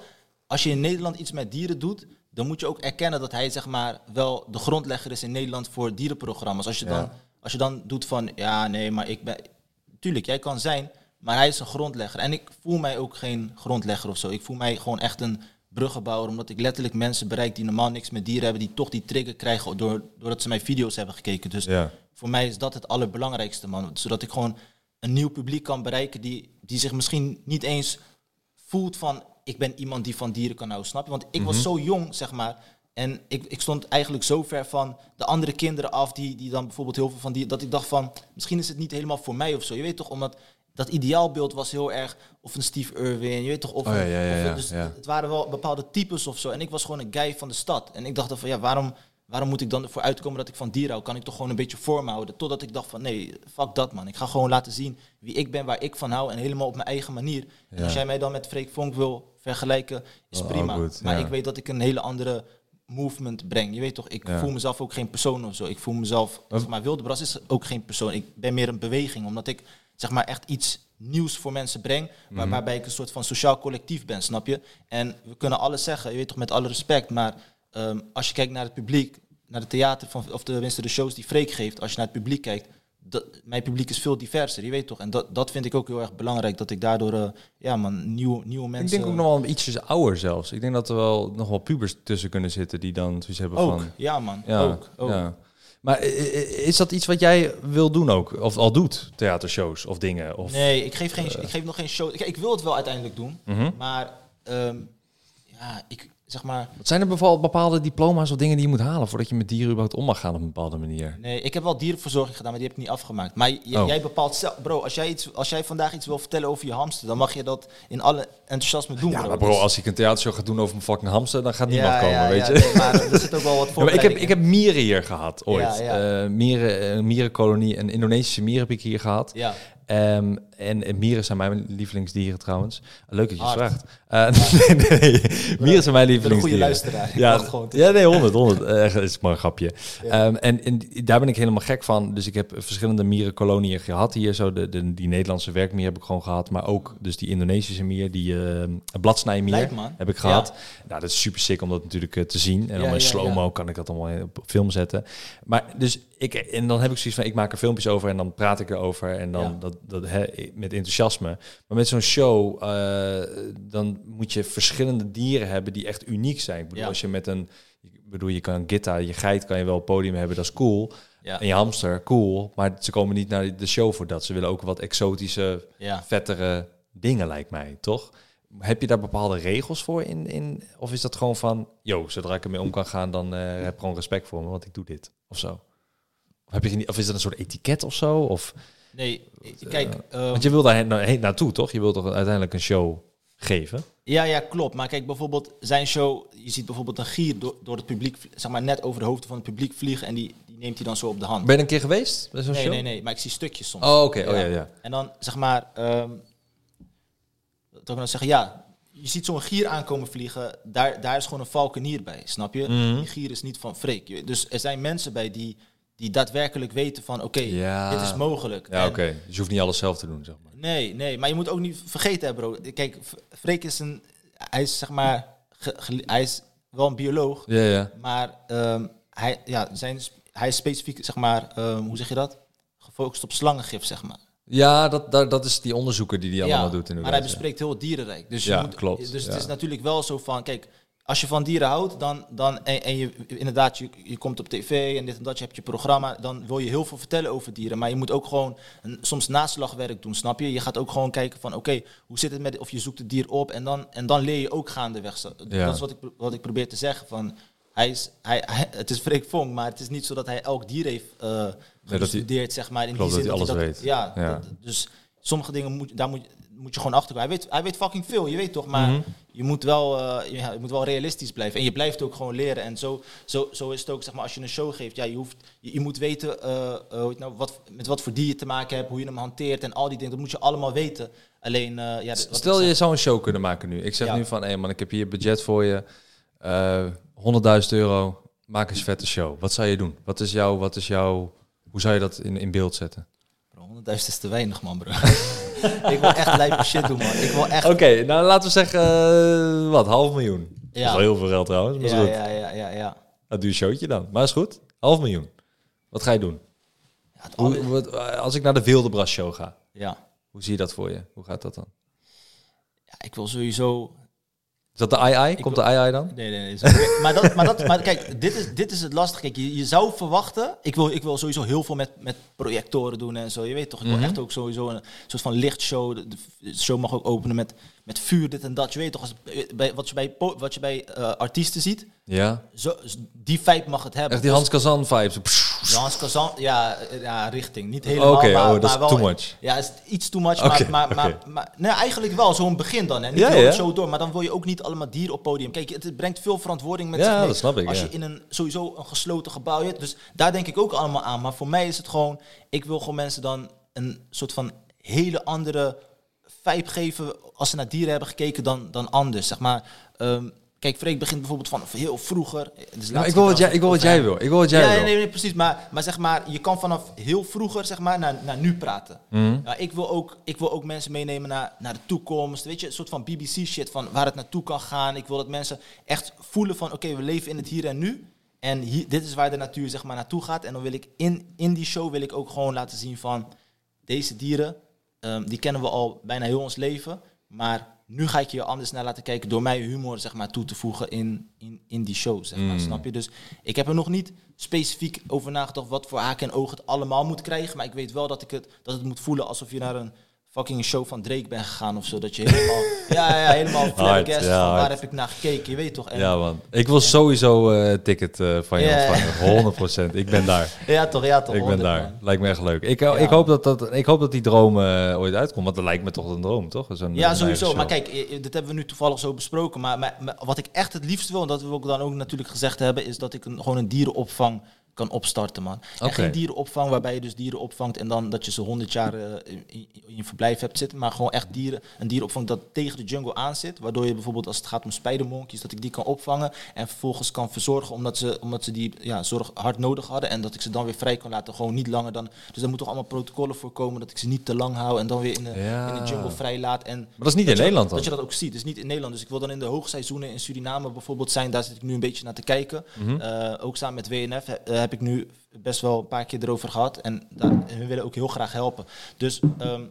als je in Nederland iets met dieren doet, dan moet je ook erkennen dat hij zeg maar wel de grondlegger is in Nederland voor dierenprogramma's. Als je, Ja. dan, als je dan doet van, ja nee, maar ik ben... Tuurlijk, jij kan zijn, maar hij is een grondlegger. En ik voel mij ook geen grondlegger of zo. Ik voel mij gewoon echt een bruggenbouwer, omdat ik letterlijk mensen bereik die normaal niks met dieren hebben, die toch die trigger krijgen door, doordat ze mijn video's hebben gekeken. Dus Ja. voor mij is dat het allerbelangrijkste, man. Zodat ik gewoon een nieuw publiek kan bereiken die, die zich misschien niet eens voelt van... ik ben iemand die van dieren kan houden, snap je? Want ik was zo jong, zeg maar... en ik, ik stond eigenlijk zo ver van de andere kinderen af... Die, die dan bijvoorbeeld heel veel van die... dat ik dacht van, misschien is het niet helemaal voor mij of zo. Je weet toch, omdat dat ideaalbeeld was heel erg... of een Steve Irwin, je weet toch... Of Oh ja, ja, ja, dus het waren wel bepaalde types of zo. En ik was gewoon een guy van de stad. En ik dacht dan van, ja, waarom, waarom moet ik dan ervoor uitkomen dat ik van dieren hou? Kan ik toch gewoon een beetje vorm houden? Totdat ik dacht van, nee, fuck dat man. Ik ga gewoon laten zien wie ik ben, waar ik van hou. En helemaal op mijn eigen manier. En als jij mij dan met Freek Vonk wil vergelijken, is Oh, prima. goed, maar ja. ik weet dat ik een hele andere movement breng. Je weet toch, ik Ja. voel mezelf ook geen persoon of zo. Ik voel mezelf, zeg maar Wildebras is ook geen persoon. Ik ben meer een beweging, omdat ik zeg maar echt iets nieuws voor mensen breng, Mhm. waarbij ik een soort van sociaal collectief ben, snap je? En we kunnen alles zeggen, je weet toch, met alle respect, maar ehm, als je kijkt naar het publiek, naar het theater, van, of tenminste de shows die Freek geeft, als je naar het publiek kijkt, dat, mijn publiek is veel diverser, je weet toch? En dat, dat vind ik ook heel erg belangrijk, dat ik daardoor, eh, ja man, nieuwe, nieuwe mensen... Ik denk ook nog wel ietsjes ouder zelfs. Ik denk dat er wel nog wel pubers tussen kunnen zitten die dan zoiets hebben Ook, van... ja man, Ja, ook. ook. ja. Maar i- i- is dat iets wat jij wil doen ook? Of al doet, theatershows of dingen? Of, Nee, ik geef, geen, ik geef nog geen show. Ik wil het wel uiteindelijk doen, Mhm. maar ehm, ja, ik zeg maar... Wat zijn er beval- bepaalde diploma's of dingen die je moet halen voordat je met dieren überhaupt om mag gaan op een bepaalde manier? Nee, ik heb wel dierenverzorging gedaan, maar die heb ik niet afgemaakt. Maar j- Oh. jij bepaalt zelf... Bro, als jij, iets, als jij vandaag iets wil vertellen over je hamster, dan mag je dat in alle enthousiasme doen, Ja, bro. maar bro, als ik een theatershow ga doen over mijn fucking hamster, dan gaat Ja, niemand komen, ja, weet ja, je? nee, maar er zit ook wel wat Ja, maar ik, heb, ik heb mieren hier gehad, ooit. Ja, ja. Eh, mieren, een mierenkolonie, een Indonesische mier heb ik hier gehad. Ja, Ehm, en, en mieren zijn mijn lievelingsdieren trouwens. Leuk dat je Hard. vraagt. Eh, nee, nee, mieren zijn mijn ben een lievelingsdieren. goede luisteraar. Ja, gewoon ja, nee, 100, 100. Eh, Echt, is maar een grapje. Ehm, en, en daar ben ik helemaal gek van. Dus ik heb verschillende mierenkoloniën gehad hier. Zo de, de, die Nederlandse werkmier heb ik gewoon gehad. Maar ook dus die Indonesische mier, die eh bladsnijmier heb ik gehad. Nou, dat is super sick om dat natuurlijk te zien. En dan Ja, in ja, slow-mo kan ik dat allemaal op film zetten. Maar dus ik, en dan heb ik zoiets van, ik maak er filmpjes over en dan praat ik erover. En dan, Ja. dat, dat, met enthousiasme. Maar met zo'n show, eh, dan moet je verschillende dieren hebben die echt uniek zijn. Ik bedoel, Ja. als je met een, ik bedoel, je kan Gitta, je geit kan je wel op podium hebben, dat is cool. Ja. En je hamster, cool. Maar ze komen niet naar de show voor dat. Ze willen ook wat exotische, Ja. vettere dingen, lijkt mij, toch? Heb je daar bepaalde regels voor in, in of is dat gewoon van, yo, zodra ik ermee om kan gaan, dan eh, heb gewoon respect voor me, want ik doe dit of zo? Of, heb je, of is dat een soort etiket of zo? Of, Nee, kijk, ehm, want je wil daar heen, heen naartoe, toch? Je wilt toch uiteindelijk een show geven? Ja, ja, klopt. Maar kijk, bijvoorbeeld zijn show, je ziet bijvoorbeeld een gier door, door het publiek, zeg maar net over de hoofden van het publiek vliegen en die, die neemt hij dan zo op de hand. Ben je een keer geweest bij zo'n Nee, show? nee, nee, maar ik zie stukjes soms. Oh, oké. Oh, ja, ja. En dan zeg maar, wil ik nou zeggen, ja, je ziet zo'n gier aankomen vliegen, daar, daar is gewoon een valkenier bij, snap je? Mhm. Die gier is niet van Freek. Je- Dus er zijn mensen bij die, die daadwerkelijk weten van, oké, Ja. dit is mogelijk. Ja, oké. Dus je hoeft niet alles zelf te doen, zeg maar. Nee, nee, maar je moet ook niet vergeten, hè, bro. Kijk, Freek is een, hij is zeg maar, ge- ge- hij is wel een bioloog, Ja, ja. maar ehm, hij, ja, zijn, hij is specifiek, zeg maar, ehm, hoe zeg je dat? Gefocust op slangengif, zeg maar. Ja, dat, dat, dat is die onderzoeker die die allemaal doet inderdaad. maar hij ja. bespreekt heel het dierenrijk. Dus, Ja, je moet, klopt, dus ja. het is natuurlijk wel zo van, kijk, als je van dieren houdt, dan, dan en, en je inderdaad, je, je komt op tv en dit en dat, je hebt je programma, dan wil je heel veel vertellen over dieren. Maar je moet ook gewoon een, soms naslagwerk doen, snap je? Je gaat ook gewoon kijken van, oké, hoe zit het met, of je zoekt het dier op en dan, en dan leer je ook gaandeweg. Ja. Dat is wat ik, wat ik probeer te zeggen van, hij is, hij, hij- het is Freek Vonk, maar het is niet zo dat hij elk dier heeft hij- gestudeerd, zeg maar. In die zin dat hij alles dat- weet. Ja, Ja. dat- dus sommige dingen moet, daar moet, moet je gewoon achter komen. Hij weet, hij weet fucking veel, je weet toch, maar Mhm. Je, moet wel, eh, ja, je moet wel realistisch blijven. En je blijft ook gewoon leren. En zo, zo, zo is het ook, zeg maar, als je een show geeft, ja, je, hoeft, je, je moet weten hoe je het nou, wat, met wat voor dier je te maken hebt, hoe je hem hanteert en al die dingen. Dat moet je allemaal weten. Alleen, ja, Stel je zou een show kunnen maken nu. Ik zeg Ja. nu van, hé man, ik heb hier budget voor je. eh 100.000 euro. Maak eens een vette show. Wat zou je doen? Wat is jouw, wat is jouw, hoe zou je dat in, in beeld zetten? Bro, 100.000 is te weinig, man, bro. ik wil echt lijpe shit doen, man. Ik wil echt... Oké, nou laten we zeggen, eh, wat, half miljoen. Dat is Ja. wel heel veel geld trouwens, maar Ja, goed. ja, ja, ja, ja. Een duur showtje dan. Maar is goed. Half miljoen. Wat ga je doen? Ja, Hoe, wat, eh, als ik naar de Wilde Bras show ga, ja. hoe zie je dat voor je? Hoe gaat dat dan? ja, ik wil sowieso Is dat de AI? Komt de AI dan? Nee, nee, nee. maar, dat, maar, dat, maar kijk, dit is, dit is het lastige. Kijk, je, je zou verwachten... Ik wil, ik wil sowieso heel veel met, met projectoren doen en zo. Je weet toch, ik wil Mhm. echt ook sowieso een soort van lichtshow. De, de show mag ook openen met, met vuur, dit en dat. Je weet toch, als, bij, wat je bij, wat je bij eh, artiesten ziet, Ja. zo, die vibe mag het hebben. Echt die Dus- Hans Kazan vibes. Ja, ja, ja, richting. Niet helemaal, maar, oh, dat maar wel, too much. Ja, is iets too much, maar, maar, maar, nee, eigenlijk wel zo'n begin dan. Hè. Niet Ja, ja. zo door, maar dan wil je ook niet allemaal dieren op podium. Kijk, het, brengt veel verantwoording met Ja, zich mee. Als je in een sowieso een gesloten gebouw hebt, dus daar denk ik ook allemaal aan. Maar voor mij is het gewoon, ik wil gewoon mensen dan een soort van hele andere vibe geven als ze naar dieren hebben gekeken dan, dan anders, zeg maar. Ehm, Kijk, Freek begint bijvoorbeeld van heel vroeger. Dus Nou, ik wil wat jij, ik wil wat jij wil. Ik wil wat jij ja, wil. nee, nee, precies. Maar, maar zeg maar, je kan vanaf heel vroeger zeg maar, naar, naar nu praten. Mhm. Ja, ik, wil ook, ik wil ook mensen meenemen naar, naar de toekomst. Weet je, een soort van BBC shit van waar het naartoe kan gaan. Ik wil dat mensen echt voelen van oké, we leven in het hier en nu. En hier, dit is waar de natuur zeg maar naartoe gaat. En dan wil ik in, in die show wil ik ook gewoon laten zien van deze dieren, ehm, die kennen we al bijna heel ons leven. Maar nu ga ik je er anders naar laten kijken door mij humor zeg maar, toe te voegen in, in, in die show. Zeg maar, Mm. Snap je? Dus ik heb er nog niet specifiek over nagedacht wat voor haken en ogen het allemaal moet krijgen. Maar ik weet wel dat, ik het, dat het moet voelen alsof je naar een fucking show van Drake bent gegaan of zo. Dat je helemaal, ja, ja, helemaal flabbergasted ja, van waar hard. heb ik naar gekeken. Je weet toch? En, Ja, man. Ik wil sowieso eh, een ticket eh, van je ontvangen. 100%. Ik ben daar. ja, toch? Ja, toch? Ik ben 100, daar. man. Lijkt me echt leuk. Ik, ik, hoop dat dat, ik hoop dat die droom eh, ooit uitkomt. Want dat lijkt me toch een droom, toch? Zo'n- Ja, een sowieso. Maar kijk, eh, eh, dit hebben we nu toevallig zo besproken. Maar, maar, maar wat ik echt het liefst wil, en dat wil ik dan ook natuurlijk gezegd hebben, is dat ik een, gewoon een dierenopvang kan opstarten, man. En geen dierenopvang waarbij je dus dieren opvangt en dan dat je ze honderd jaar eh, in, in je verblijf hebt zitten. Maar gewoon echt dieren, een dierenopvang dat tegen de jungle aan zit. Waardoor je bijvoorbeeld als het gaat om spijdermonkeys, dat ik die kan opvangen en vervolgens kan verzorgen omdat ze, omdat ze die ja, zorg hard nodig hadden. En dat ik ze dan weer vrij kan laten, gewoon niet langer dan... Dus daar moeten toch allemaal protocollen voor komen dat ik ze niet te lang hou en dan weer in de, Ja. in de jungle vrij laat. En Maar dat is niet in dat Nederland dan? Dat je dat ook ziet. Dus niet in Nederland. Dus ik wil dan in de hoogseizoenen in Suriname bijvoorbeeld zijn. Daar zit ik nu een beetje naar te kijken. Mhm. Eh, ook samen met WNF eh, heb ik nu best wel een paar keer erover gehad. En daar, hun willen ook heel graag helpen. Dus ehm,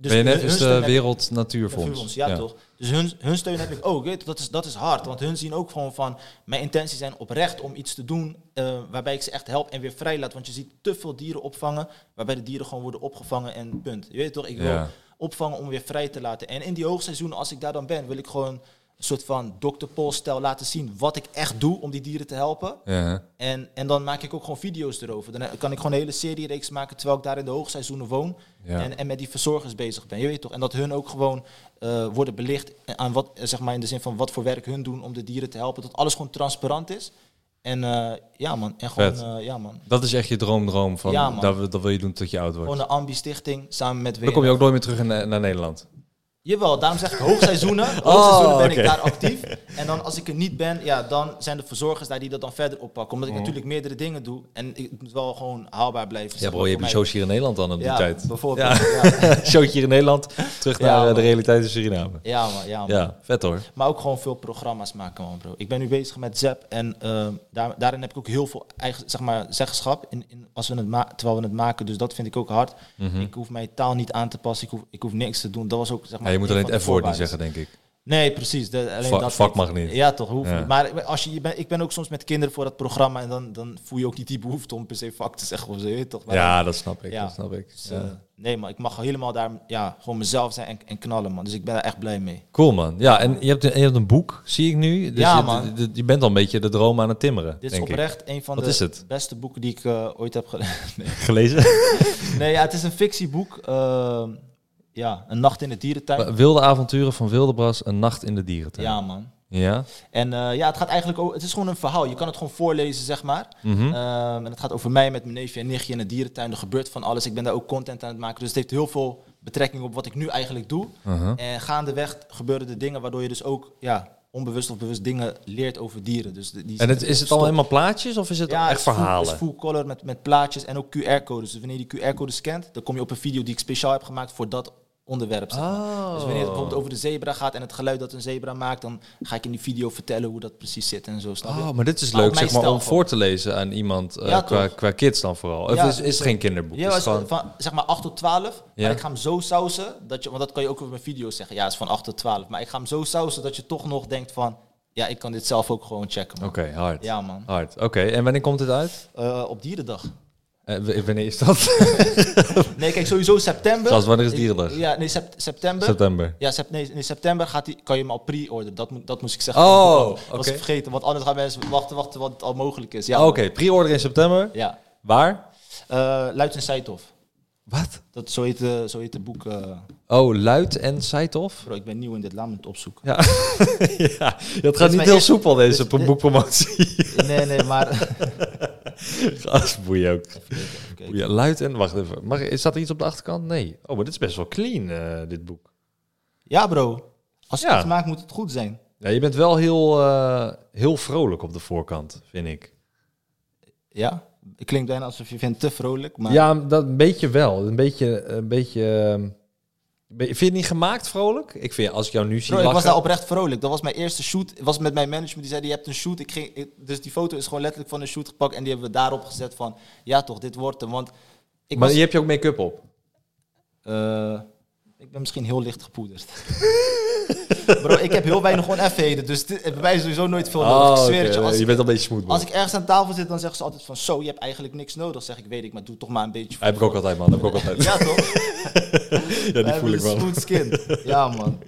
Dus BNF is de Wereld Natuurfonds. Ja, toch? Dus hun, hun steun heb ik ook. Weet dat, is, dat is hard. Want hun zien ook gewoon van... Mijn intenties zijn oprecht om iets te doen... eh, waarbij ik ze echt help en weer vrij laat. Want je ziet te veel dieren opvangen... waarbij de dieren gewoon worden opgevangen en punt. Je weet toch? Ik wil Ja. opvangen om weer vrij te laten. En in die hoogseizoenen, als ik daar dan ben... wil ik gewoon een soort van Dr. Paul-stijl laten zien... wat ik echt doe om die dieren te helpen. Ja. En, en dan maak ik ook gewoon video's erover. Dan kan ik gewoon een hele serie-reeks maken terwijl ik daar in de hoogseizoenen woon. Ja. En, en met die verzorgers bezig ben. Je weet toch? En dat hun ook gewoon eh, worden belicht aan wat, eh, zeg maar in de zin van wat voor werk hun doen om de dieren te helpen. Dat alles gewoon transparant is. En eh, ja man, en gewoon, ja man. Dat is echt je droomdroom van Ja, dat, wil- dat wil je doen tot je oud wordt. Gewoon een ambi-stichting samen met Dan kom je WNF. ook nooit meer terug in, naar Nederland. Jawel, daarom zeg ik hoogseizoenen. Hoogseizoenen ben Oh, ik daar actief. En dan als ik er niet ben, ja, dan zijn de verzorgers daar die dat dan verder oppakken. Omdat ik natuurlijk meerdere dingen doe. En ik moet wel gewoon haalbaar blijven. Ja bro, je hebt een showtje hier in Nederland dan op die Ja, tijd. bijvoorbeeld. Ja. Ja. showtje hier in Nederland, terug naar eh, de realiteit in Suriname. Ja, man, ja, man. Ja, vet hoor. Maar ook gewoon veel programma's maken, man, bro. Ik ben nu bezig met ZEP en eh, daar, daarin heb ik ook heel veel eigen, zeg maar, zeggenschap in, in, als we het ma- terwijl we het maken. Dus dat vind ik ook hard. Ik hoef mijn taal niet aan te passen. Ik hoef, ik hoef niks te doen. Dat was ook, zeg maar, Mhm. Ja, je moet een alleen het F-woord niet zeggen, denk ik. Nee, precies. De, alleen Va- dat vak mag niet. Ja, toch. Hoeft Ja. niet. Maar als je, je ben, ik ben ook soms met kinderen voor dat programma en dan, dan voel je ook niet die behoefte om per se vak te zeggen of zo. toch? Maar Ja, dat snap ik. Ja. Dat snap ik. dus, Ja. eh, nee, maar ik mag helemaal daar ja, gewoon mezelf zijn en, en knallen, man. Dus ik ben daar echt blij mee. Cool man. Ja, en je hebt, een- je hebt een boek, zie ik nu. Dus Ja, je, man. Je, je bent al een beetje de droom aan het timmeren, Dit is denk ik. oprecht een van Wat de beste boeken die ik eh, ooit heb gelezen. nee. Gelezen? nee, ja, het is een fictieboek. Ehm, ja, Een nacht in de dierentuin. Wilde avonturen van Wildebras, een nacht in de dierentuin. Ja, man. Ja? En eh, ja, het gaat eigenlijk ook, het is gewoon een verhaal. Je kan het gewoon voorlezen, zeg maar. Mhm. Ehm, en het gaat over mij met mijn neefje en nichtje in de dierentuin. Er gebeurt van alles. Ik ben daar ook content aan het maken. Dus het heeft heel veel betrekking op wat ik nu eigenlijk doe. Uh-huh. En gaandeweg gebeuren er dingen waardoor je dus ook ja, onbewust of bewust dingen leert over dieren. Dus die- En het, is het al helemaal plaatjes of is het ja, echt verhalen? Het is full color met, met plaatjes en ook QR-codes. Dus wanneer je die QR-code scant, dan kom je op een video die ik speciaal heb gemaakt voor dat onderwerp. zeg maar. Oh. Dus wanneer het bijvoorbeeld over de zebra gaat en het geluid dat een zebra maakt, dan ga ik in die video vertellen hoe dat precies zit en zo. Snap? Oh, maar dit is Maar leuk zeg maar, om voor te lezen aan iemand eh, Ja, qua, qua kids dan vooral. Of Ja, is, is geen kinderboek? Ja, Is gewoon- van zeg maar 8 tot 12. Ja. Maar ik ga hem zo sausen, dat je, want dat kan je ook over mijn video's zeggen. Ja, het is van 8 tot 12. Maar ik ga hem zo sausen dat je toch nog denkt van, ja, ik kan dit zelf ook gewoon checken. Oké, hard. Ja, man. Hard. Oké, en wanneer komt het uit? Eh, op dierendag. Eh, w- wanneer is dat? Nee, kijk, sowieso september. Gast, wanneer is dierendag? Ja, nee, sep- september. September. Ja, sep- nee, in september gaat die, kan je hem al pre-orderen. Dat, moet, dat moest ik zeggen. Oh, Dat was oké. ik vergeten, want anders gaan mensen wachten, wachten wat het al mogelijk is. Ja, Ah, Oké, pre-order in september. Ja. Waar? Uh, Luid en Seithof. Wat? Dat, zo, heet, de- zo heet het boek. eh, Oh, Luid en Seithof? bro, ik ben nieuw in dit, me het opzoeken. Ja. ja, dat gaat niet heel soepel deze boekpromotie. Nee, nee, maar... Gast, boeien ook. Boeien. Luid en... Wacht even. Mag, is dat iets op de achterkant? Nee. Oh, maar dit is best wel clean, eh, dit boek. Ja, bro. Als ik Ja. iets maak, moet het goed zijn. Ja, je bent wel heel, eh, heel vrolijk op de voorkant, vind ik. Ja? Het klinkt bijna alsof je vindt te vrolijk, maar... Ja, dat een beetje wel. Een beetje... Een beetje ehm, vind je het niet gemaakt vrolijk? Ik vind, als ik jou nu zie Bro, ik was daar oprecht vrolijk. Dat was mijn eerste shoot. Het was met mijn management. Die zei, je hebt een shoot. Ik ging, ik- dus die foto is gewoon letterlijk van een shoot gepakt. En die hebben we daarop gezet van... Ja toch, dit wordt hem. Want ik Maar was... je hebt je ook make-up op. eh, ik ben misschien heel licht gepoederd. Bro, ik heb heel weinig on-F-heden. Dus bij mij is sowieso nooit veel nodig. ik zweer het je. Als, je ik, bent al een beetje smooth. als ik ergens aan tafel zit, dan zeggen ze altijd van... Zo, je hebt eigenlijk niks nodig. zeg ik, weet ik. Maar doe toch maar een beetje... Heb ik ook altijd, man. Heb ik ook altijd. Ja toch? Ja, die voel ik wel. Smooth skin. Ja man.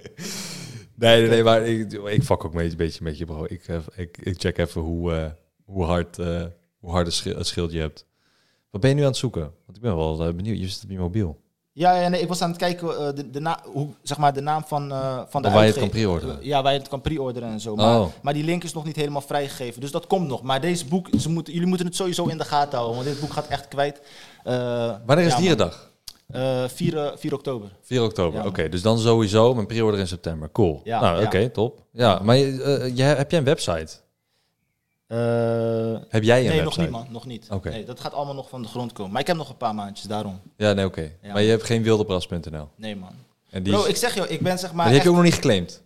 Nee, nee, nee, maar ik, ik fuck ook een beetje met je, bro. Ik, eh, ik, ik check even hoe, eh, hoe hard, eh, hoe hard het schi- het schild je hebt. Wat ben je nu aan het zoeken? Want ik ben wel benieuwd. Je zit op je mobiel. Ja, ja nee, ik was aan het kijken, de, de, na, hoe, zeg maar, de naam van, van de waar je het kan pre-orderen. Ja, waar je het kan pre-orderen en zo. Maar, Oh. maar die link is nog niet helemaal vrijgegeven. Dus dat komt nog. Maar deze boek, ze moeten, jullie moeten het sowieso in de gaten houden. Want dit boek gaat echt kwijt. Wanneer is ja, Dierendag? Man. Eh, 4, eh, 4 oktober. 4 oktober. Ja, Oké, dus dan sowieso mijn pre-order in september. Cool. Ja, nou, oké, top. Ja, maar je, eh, je, heb jij een website? Heb jij een nee, nog website? niet man. Nog niet. Oké. Nee, dat gaat allemaal nog van de grond komen. Maar ik heb nog een paar maandjes, daarom. Ja, nee, oké. Ja. Maar je hebt geen wildebras.nl. Nee man. En die, Bro, ik zeg jou, ik ben zeg maar... die heb je ook nog niet geclaimd.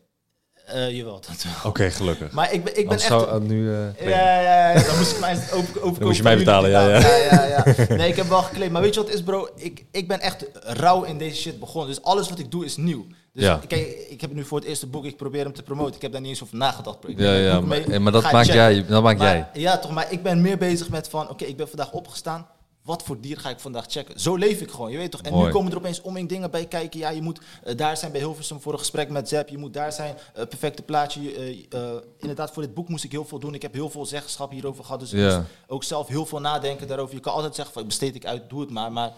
Eh, jawel, dat wel. Oké, gelukkig. Maar ik ben, ik ben Anders echt... nu... claimen. Ja, ja, ja, dan moest ik mij over, over moest je mij betalen, ja, ja. ja, ja, ja. Nee, ik heb wel geclaimd. Maar weet je wat is, bro? Ik, ik ben echt rauw in deze shit begonnen. Dus alles wat ik doe is nieuw. Dus Ja. kijk, ik heb nu voor het eerste boek, ik probeer hem te promoten. Ik heb daar niet eens over nagedacht, bro. Ik Ja, ja, maar, mee, eh, maar dat maakt checken. jij. Dat Maar- jij. Ja, toch, maar ik ben meer bezig met van, oké, ik ben vandaag opgestaan. Wat voor dier ga ik vandaag checken? Zo leef ik gewoon, je weet toch? En Mooi. nu komen er opeens omheen dingen bij kijken. Ja, je moet eh, daar zijn bij Hilversum voor een gesprek met Zep. Je moet daar zijn, eh, perfecte plaatje. eh, inderdaad, voor dit boek moest ik heel veel doen. Ik heb heel veel zeggenschap hierover gehad. Dus ik Ja. moest ook zelf heel veel nadenken daarover. Je kan altijd zeggen, van, besteed ik uit, doe het maar. Maar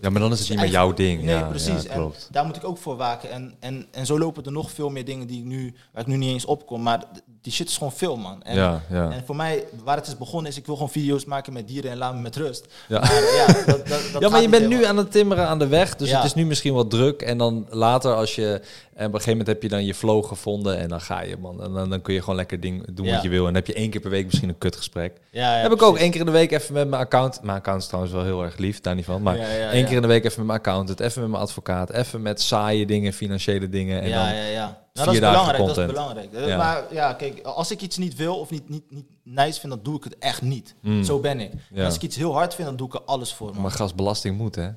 Ja, maar dan is het niet meer jouw ding. Nee, Ja, precies. ja, en klopt. daar moet ik ook voor waken. En, en, en zo lopen er nog veel meer dingen die ik nu, waar ik nu niet eens op kom. Maar die shit is gewoon veel, man. En, Ja, ja. en voor mij, waar het is begonnen, is ik wil gewoon video's maken met dieren en laat me met rust. Ja. Maar, ja, dat, dat, dat Ja, maar je bent nu aan het timmeren aan de weg, dus Ja. het is nu misschien wat druk. En dan later, als je, en op een gegeven moment heb je dan je flow gevonden en dan ga je, man. En dan, dan kun je gewoon lekker ding doen Ja. wat je wil. En dan heb je één keer per week misschien een kutgesprek. Ja, ja, heb ik ook één keer in de week even met mijn account. Mijn account is trouwens wel heel erg lief, daar niet van. Maar één keer in de week even met mijn accountant, even met mijn advocaat, even met saaie dingen, financiële dingen. En ja, dan, ja, ja. Nou, dat is belangrijk, dat is belangrijk. Eh, Ja. Maar ja, kijk, als ik iets niet wil of niet, niet, niet nice vind, dan doe ik het echt niet. Zo ben ik. Mm. Als ik iets heel hard vind, dan doe ik er alles voor, man. Maar gasbelasting moet, hè?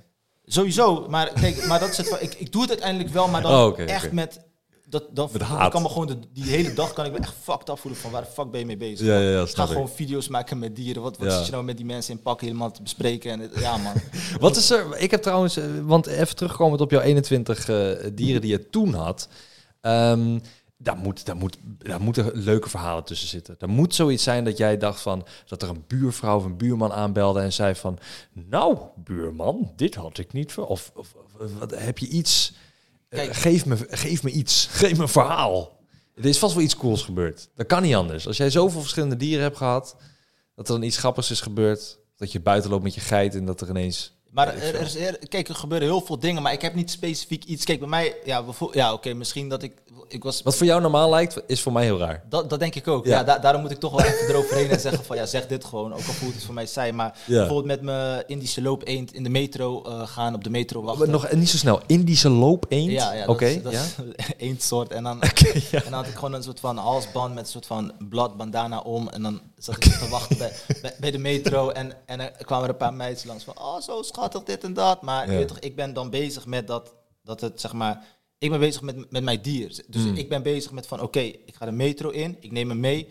Sowieso, maar kijk, maar dat is het. Ik, ik doe het uiteindelijk wel, maar dan Oh, echt met. Dat, dan, Met dan haat. kan me gewoon de, die hele dag kan ik me echt fucked up voelen van waar de fuck ben je mee bezig? Ja, ja, ja, ga gewoon video's maken met dieren. Wat, wat zit je nou met die mensen in pak helemaal te bespreken? En het- ja, man. Wat is er? Ik heb trouwens, eh, want even terugkomend op jouw 21 eh, dieren die je toen had. Ehm, daar, moet, daar, moet, daar moeten leuke verhalen tussen zitten. Er moet zoiets zijn dat jij dacht van dat er een buurvrouw of een buurman aanbelde en zei van, nou buurman, dit had ik niet voor. Of, of, of wat, heb je iets? Eh, geef, me, geef me iets. Geef me een verhaal. Er is vast wel iets cools gebeurd. Dat kan niet anders. Als jij zoveel verschillende dieren hebt gehad, dat er dan iets grappigs is gebeurd. Dat je buiten loopt met je geit en dat er ineens Maar er, er is, er- kijk, er gebeuren heel veel dingen, maar ik heb niet specifiek iets. Kijk, bij mij, ja, ja oké, misschien dat ik. Ik was Wat voor jou normaal lijkt, is voor mij heel raar. Dat, dat denk ik ook. Ja. Ja. da- daarom moet ik toch wel even eroverheen en zeggen van ja, zeg dit gewoon. Ook al voelt het voor mij saai. Maar Ja. bijvoorbeeld met mijn Indische loop eend in de metro eh, gaan, op de metro wachten. Nog niet zo snel. Indische loop eend. ja, ja, Oké. dat, is, dat ja. is één soort. En dan, en dan had ik gewoon een soort van halsband met een soort van bladbandana om. En dan zat ik te wachten bij, bij, bij de metro. En, en er kwamen er een paar meisjes langs van, oh zo schattig dit en dat. Maar Ja. je weet toch, ik ben dan bezig met dat, dat het zeg maar... Ik ben bezig met, met mijn dier. Dus Hmm. ik ben bezig met van, oké, ik ga de metro in. Ik neem hem mee.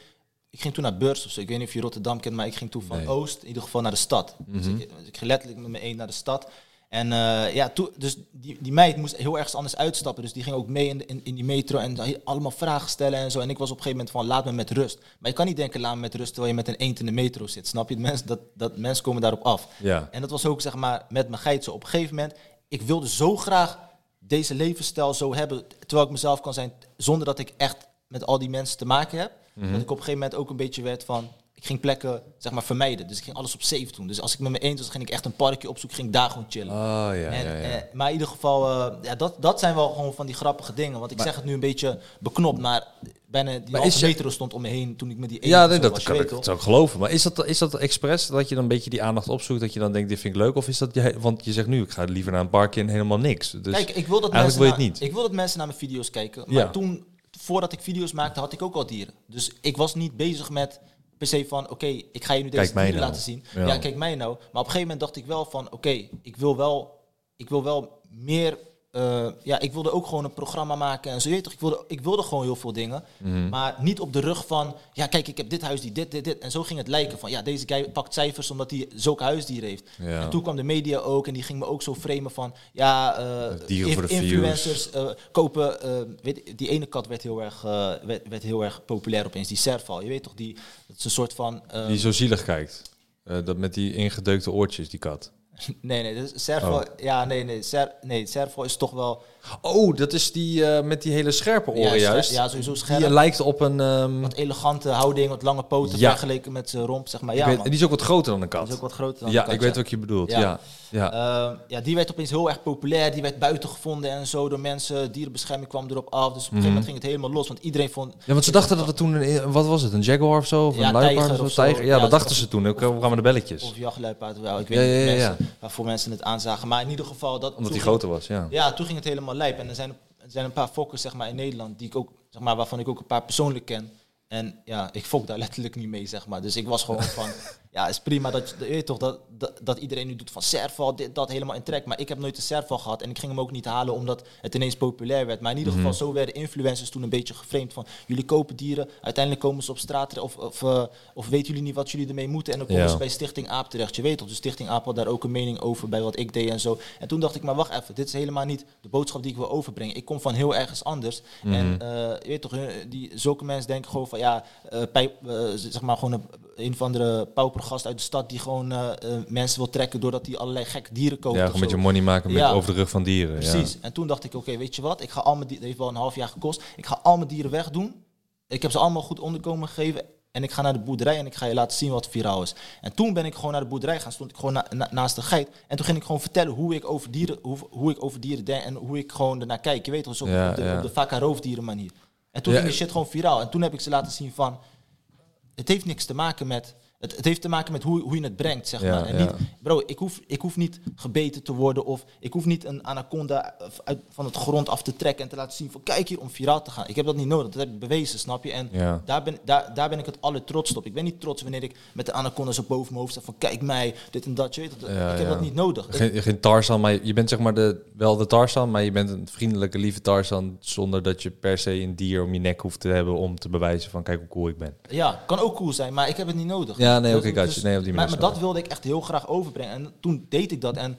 Ik ging toen naar Beurs of zo. Ik weet niet of je Rotterdam kent, maar ik ging toen van Nee. Oost in ieder geval naar de stad. Dus ik, ik ging letterlijk met mijn één naar de stad. En eh, ja, toen, dus die, die meid moest heel ergens anders uitstappen. Dus die ging ook mee in, in, in die metro en allemaal vragen stellen en zo. En ik was op een gegeven moment van, laat me met rust. Maar je kan niet denken, laat me met rust, terwijl je met een eend in de metro zit. Snap je? Mensen, dat, dat, mensen komen daarop af. Ja. En dat was ook, zeg maar, met mijn geit zo. Op een gegeven moment, ik wilde zo graag deze levensstijl zo hebben, terwijl ik mezelf kan zijn, zonder dat ik echt met al die mensen te maken heb. Mhm. Dat ik op een gegeven moment ook een beetje werd van, ik ging plekken, zeg maar, vermijden. Dus ik ging alles op safe doen. Dus als ik met me eens was, ging ik echt een parkje opzoeken, ging ik daar gewoon chillen. Oh ja, En, ja, ja. eh, maar in ieder geval, eh, ja, dat, dat zijn wel gewoon van die grappige dingen. Want ik zeg het nu een beetje beknopt, maar bijna die halve je- metro stond om me heen toen ik met die ene Ja, nee, dat was, kan weet ik toch? zou ik geloven. Maar is dat, is dat expres dat je dan een beetje die aandacht opzoekt? Dat je dan denkt, dit vind ik leuk? Of is dat, je, want je zegt nu, ik ga liever naar een parkje en helemaal niks. Dus Kijk, ik wil dat eigenlijk wil je het naar- niet. Ik wil dat mensen naar mijn video's kijken. Maar Ja. toen, voordat ik video's maakte, had ik ook al dieren. Dus ik was niet bezig met per se van, oké, ik ga je nu deze Kijk nou. laten zien. Ja. Ja. kijk mij nou. Maar op een gegeven moment dacht ik wel van, oké, ik wil wel, ik wil wel meer. Eh, ja, ik wilde ook gewoon een programma maken en zo. Je toch, ik wilde, ik wilde gewoon heel veel dingen. Mhm. Maar niet op de rug van, ja, kijk, ik heb dit huisdier, dit, dit, dit. En zo ging het lijken van, ja, deze guy pakt cijfers omdat hij zulke huisdieren heeft. Ja. En toen kwam de media ook en die ging me ook zo framen van, ja, eh, influencers eh, kopen. weet, die ene kat werd heel, erg, werd, werd heel erg populair opeens, die Serval. Je weet toch, die, dat is een soort van. Die zo zielig kijkt. Dat met die ingedeukte oortjes, die kat. Nee, nee, dus Serval. Oh. Ja, nee, nee, Ser, nee, Serval is toch wel. Oh, dat is die eh, met die hele scherpe oren Ja, juist. ja, sowieso Die scherp. eh, lijkt op een... ehm, Wat elegante houding, wat lange poten Ja. vergeleken met zijn romp, zeg maar. Ja, weet, en die is ook wat groter dan een Dat is kat. ook wat groter dan Ja, de kat, ik weet wat je bedoelt. Ja. Ja. Ja. Ehm, ja, die werd opeens heel erg populair. Die werd buiten gevonden en zo door mensen. Dierenbescherming kwam erop af. Dus op een gegeven moment ging het helemaal los. Want iedereen vond... Ja, want ze dachten dat het toen een, wat was het, een jaguar of zo, of een luipaard of zo, of tijger. Ja, dat dachten of- ze toen. Ook kwamen de belletjes, Of jachtluipaard, wel. Ik weet Ja, niet ja, ja, mensen, waarvoor mensen het aanzagen. Maar in ieder geval... Dat, omdat die groter was. Ja. Ja, toen ging het helemaal lijp. En er zijn er zijn een paar fokkers zeg maar, in Nederland die ik ook, zeg maar, waarvan ik ook een paar persoonlijk ken. En ja, ik fok daar letterlijk niet mee, zeg maar. Dus ik was gewoon van, ja, is prima dat, je weet toch, dat, dat, dat iedereen nu doet van serval, dit, dat helemaal in trek. Maar ik heb nooit een serval gehad en ik ging hem ook niet halen omdat het ineens populair werd. Maar in ieder geval, zo werden influencers toen een beetje geframed van, jullie kopen dieren, uiteindelijk komen ze op straat of, of, eh, of weten jullie niet wat jullie ermee moeten. En dan komen Ja. ze bij Stichting Aap terecht. Je weet toch, de Stichting Aap had daar ook een mening over bij wat ik deed en zo. En toen dacht ik, maar wacht even, dit is helemaal niet de boodschap die ik wil overbrengen. Ik kom van heel ergens anders. En eh, je weet toch, die, zulke mensen denken gewoon van, ja, pijp, eh, zeg maar gewoon een, een of andere paupergast uit de stad die gewoon eh, eh, mensen wil trekken doordat hij allerlei gekke dieren koopt. Ja, gewoon een beetje money maken met Ja. over de rug van dieren. ja. Precies. En toen dacht ik, oké, weet je wat? Ik ga al mijn dieren, heeft wel een half jaar gekost. Ik ga al mijn dieren wegdoen. Ik heb ze allemaal goed onderkomen gegeven. En ik ga naar de boerderij en ik ga je laten zien wat viraal is. En toen ben ik gewoon naar de boerderij gaan. Stond ik gewoon na- na- naast de geit. En toen ging ik gewoon vertellen hoe ik over dieren, hoe, hoe ik over dieren denk. En hoe ik gewoon ernaar kijk. Je weet toch, zo Ja, op de, ja. op de vaca roofdieren manier. En toen ging die shit gewoon viraal. En toen heb ik ze laten zien van... Het heeft niks te maken met... Het, het heeft te maken met hoe, hoe je het brengt, zeg maar. En niet, bro, ik hoef, ik hoef niet gebeten te worden of ik hoef niet een anaconda uit, van het grond af te trekken en te laten zien van kijk hier om viraal te gaan. Ik heb dat niet nodig, dat heb ik bewezen, snap je? En daar, ben, daar, daar ben ik het allertrotst op. Ik ben niet trots wanneer ik met de anaconda zo boven mijn hoofd sta van kijk mij, dit en dat. Je weet Ja, ik heb dat niet nodig. Geen, geen Tarzan, maar je bent zeg maar de, wel de Tarzan, maar je bent een vriendelijke, lieve Tarzan zonder dat je per se een dier om je nek hoeft te hebben om te bewijzen van kijk hoe cool ik ben. Ja, kan ook cool zijn, maar ik heb het niet nodig. Ja, nee, Dus- oké, gotcha. dus- Nee, op die manier maar dat wilde ik echt heel graag overbrengen. En toen deed ik dat en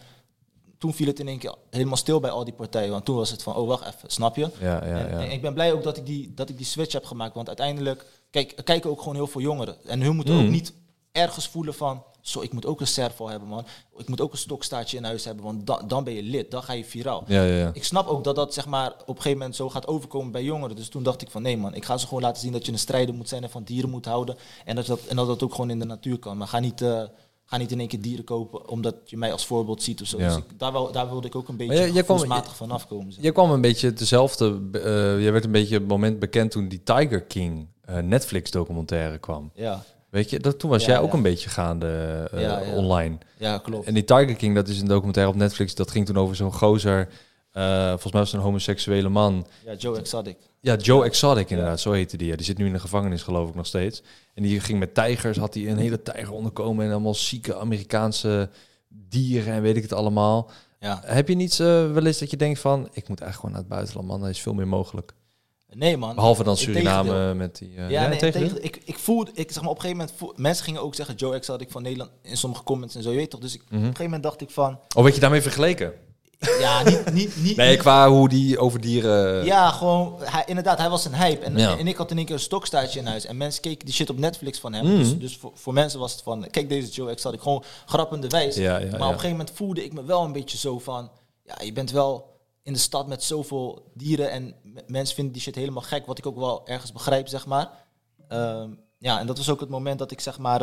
toen viel het in één keer helemaal stil bij al die partijen. Want toen was het van, oh wacht even, snap je? Ja, ja, en, ja. en ik ben blij ook dat ik, die, dat ik die switch heb gemaakt. Want uiteindelijk, kijk, kijken ook gewoon heel veel jongeren. En hun moeten Mm. ook niet ergens voelen van, zo, ik moet ook een serval hebben, man. Ik moet ook een stokstaartje in huis hebben, want dan, dan ben je lid, dan ga je viraal. Ja, ja, ja. Ik snap ook dat dat zeg maar, op een gegeven moment zo gaat overkomen bij jongeren. Dus toen dacht ik van nee man, ik ga ze gewoon laten zien dat je een strijder moet zijn en van dieren moet houden. En dat dat, en dat, dat ook gewoon in de natuur kan. Maar ga niet, eh, ga niet in één keer dieren kopen omdat je mij als voorbeeld ziet of zo. Ja. Dus ik, daar, wel, daar wilde ik ook een beetje jij- jij kwam- van afkomen. zeg. Jij kwam een beetje dezelfde, eh jij werd een beetje het moment bekend toen die Tiger King eh, Netflix documentaire kwam. Ja, Weet je, dat, toen was Ja, jij ook ja. een beetje gaande eh, Ja, online. ja, klopt. En die Tiger King, dat is een documentaire op Netflix, dat ging toen over zo'n gozer, eh, volgens mij was het een homoseksuele man. Ja, Joe Exotic. Ja, Joe Exotic inderdaad, zo heette die. Ja, die zit nu in de gevangenis geloof ik nog steeds. En die ging met tijgers, had hij een hele tijger onderkomen en allemaal zieke Amerikaanse dieren en weet ik het allemaal. Ja. Heb je niet eh, wel eens dat je denkt van, ik moet eigenlijk gewoon naar het buitenland, man, er is veel meer mogelijk. Nee man. Behalve dan. Suriname met die... eh, Ja, nee, tegen, ik, ik voelde, ik zeg maar op een gegeven moment, voel- mensen gingen ook zeggen Joe Exotic van Nederland in sommige comments en zo, je weet toch. Dus ik, op een gegeven moment dacht ik van, Oh, werd je daarmee vergeleken? ja, niet, niet, niet, Nee, qua hoe die over dieren... Ja, gewoon, hij, inderdaad, hij was een hype. En, Ja. en ik had in één keer een stokstaartje in huis. En mensen keken die shit op Netflix van hem. Mhm. Dus, dus voor, voor mensen was het van, kijk deze Joe Exotic, gewoon grappende wijs. Ja, maar op een gegeven moment voelde ik me wel een beetje zo van, ja, je bent wel in de stad met zoveel dieren. En mensen vinden die shit helemaal gek, wat ik ook wel ergens begrijp, zeg maar. Ehm, ja, en dat was ook het moment dat ik zeg maar...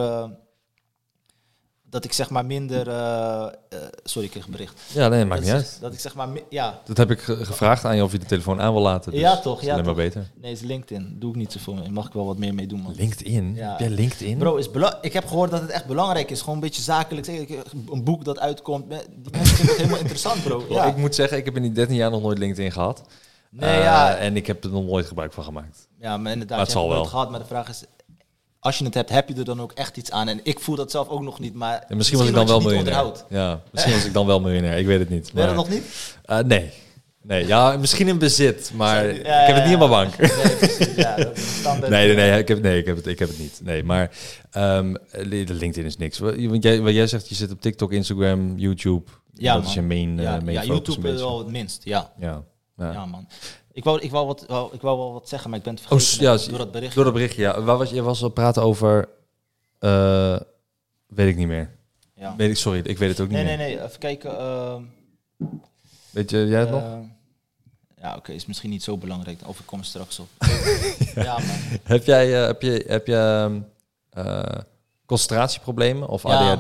eh, dat ik zeg maar minder... eh, eh, sorry, ik kreeg een bericht. Ja, nee, maakt dat, niet uit. dat ik zeg maar... Ja, Dat heb ik ge- gevraagd aan je of je de telefoon aan wil laten. Dus Ja, toch, ja, alleen maar beter. Nee, is LinkedIn. Doe ik niet zoveel mee. Mag ik wel wat meer mee doen, man. LinkedIn? Ja. Heb jij LinkedIn? Bro, is ik heb gehoord dat het echt belangrijk is. Gewoon een beetje zakelijk. Zeg, ik- Een boek dat uitkomt. Die mensen vinden het helemaal interessant, bro. Ja. Ik moet zeggen, ik heb in die 13 jaar nog nooit LinkedIn gehad. Nee, Eh, ja. En ik heb er nog nooit gebruik van gemaakt. ja, maar inderdaad. Maar het je zal wel. gehad. Maar de vraag is... Als je het hebt, heb je er dan ook echt iets aan? En ik voel dat zelf ook nog niet. Maar En misschien was ik dan wel miljonair. Ja, misschien was ik dan wel miljonair. Ik weet het niet. Ben je Maar, dat nog niet? Eh, nee. Nee, ja, misschien in bezit, maar Ja, ik heb het niet op mijn bank. Nee, precies. Ja, dat is. Nee, nee, nee, ik heb, nee ik, heb het, ik heb het niet. Nee, maar de LinkedIn is niks. Want jij, wat jij zegt, je zit op TikTok, Instagram, YouTube. Ja, dat man. is je main, een YouTube is wel het minst. Ja, ja. ja man. Ik wou, ik, wou wat, wou, ik wou wel wat zeggen, maar ik ben het Oh, vergeten. ja, door dat bericht. Door dat berichtje, ja. Waar was, je was al praten over... eh, weet ik niet meer. Ja. Weet ik, sorry, ik weet het ook niet Nee, nee, meer. nee. Even kijken. ehm, Weet je, jij het nog? Eh, Ja, oké, is misschien niet zo belangrijk. Of ik kom straks op. ja. Heb jij, eh, heb je, heb je ehm, eh, concentratieproblemen of Ja, ADHD?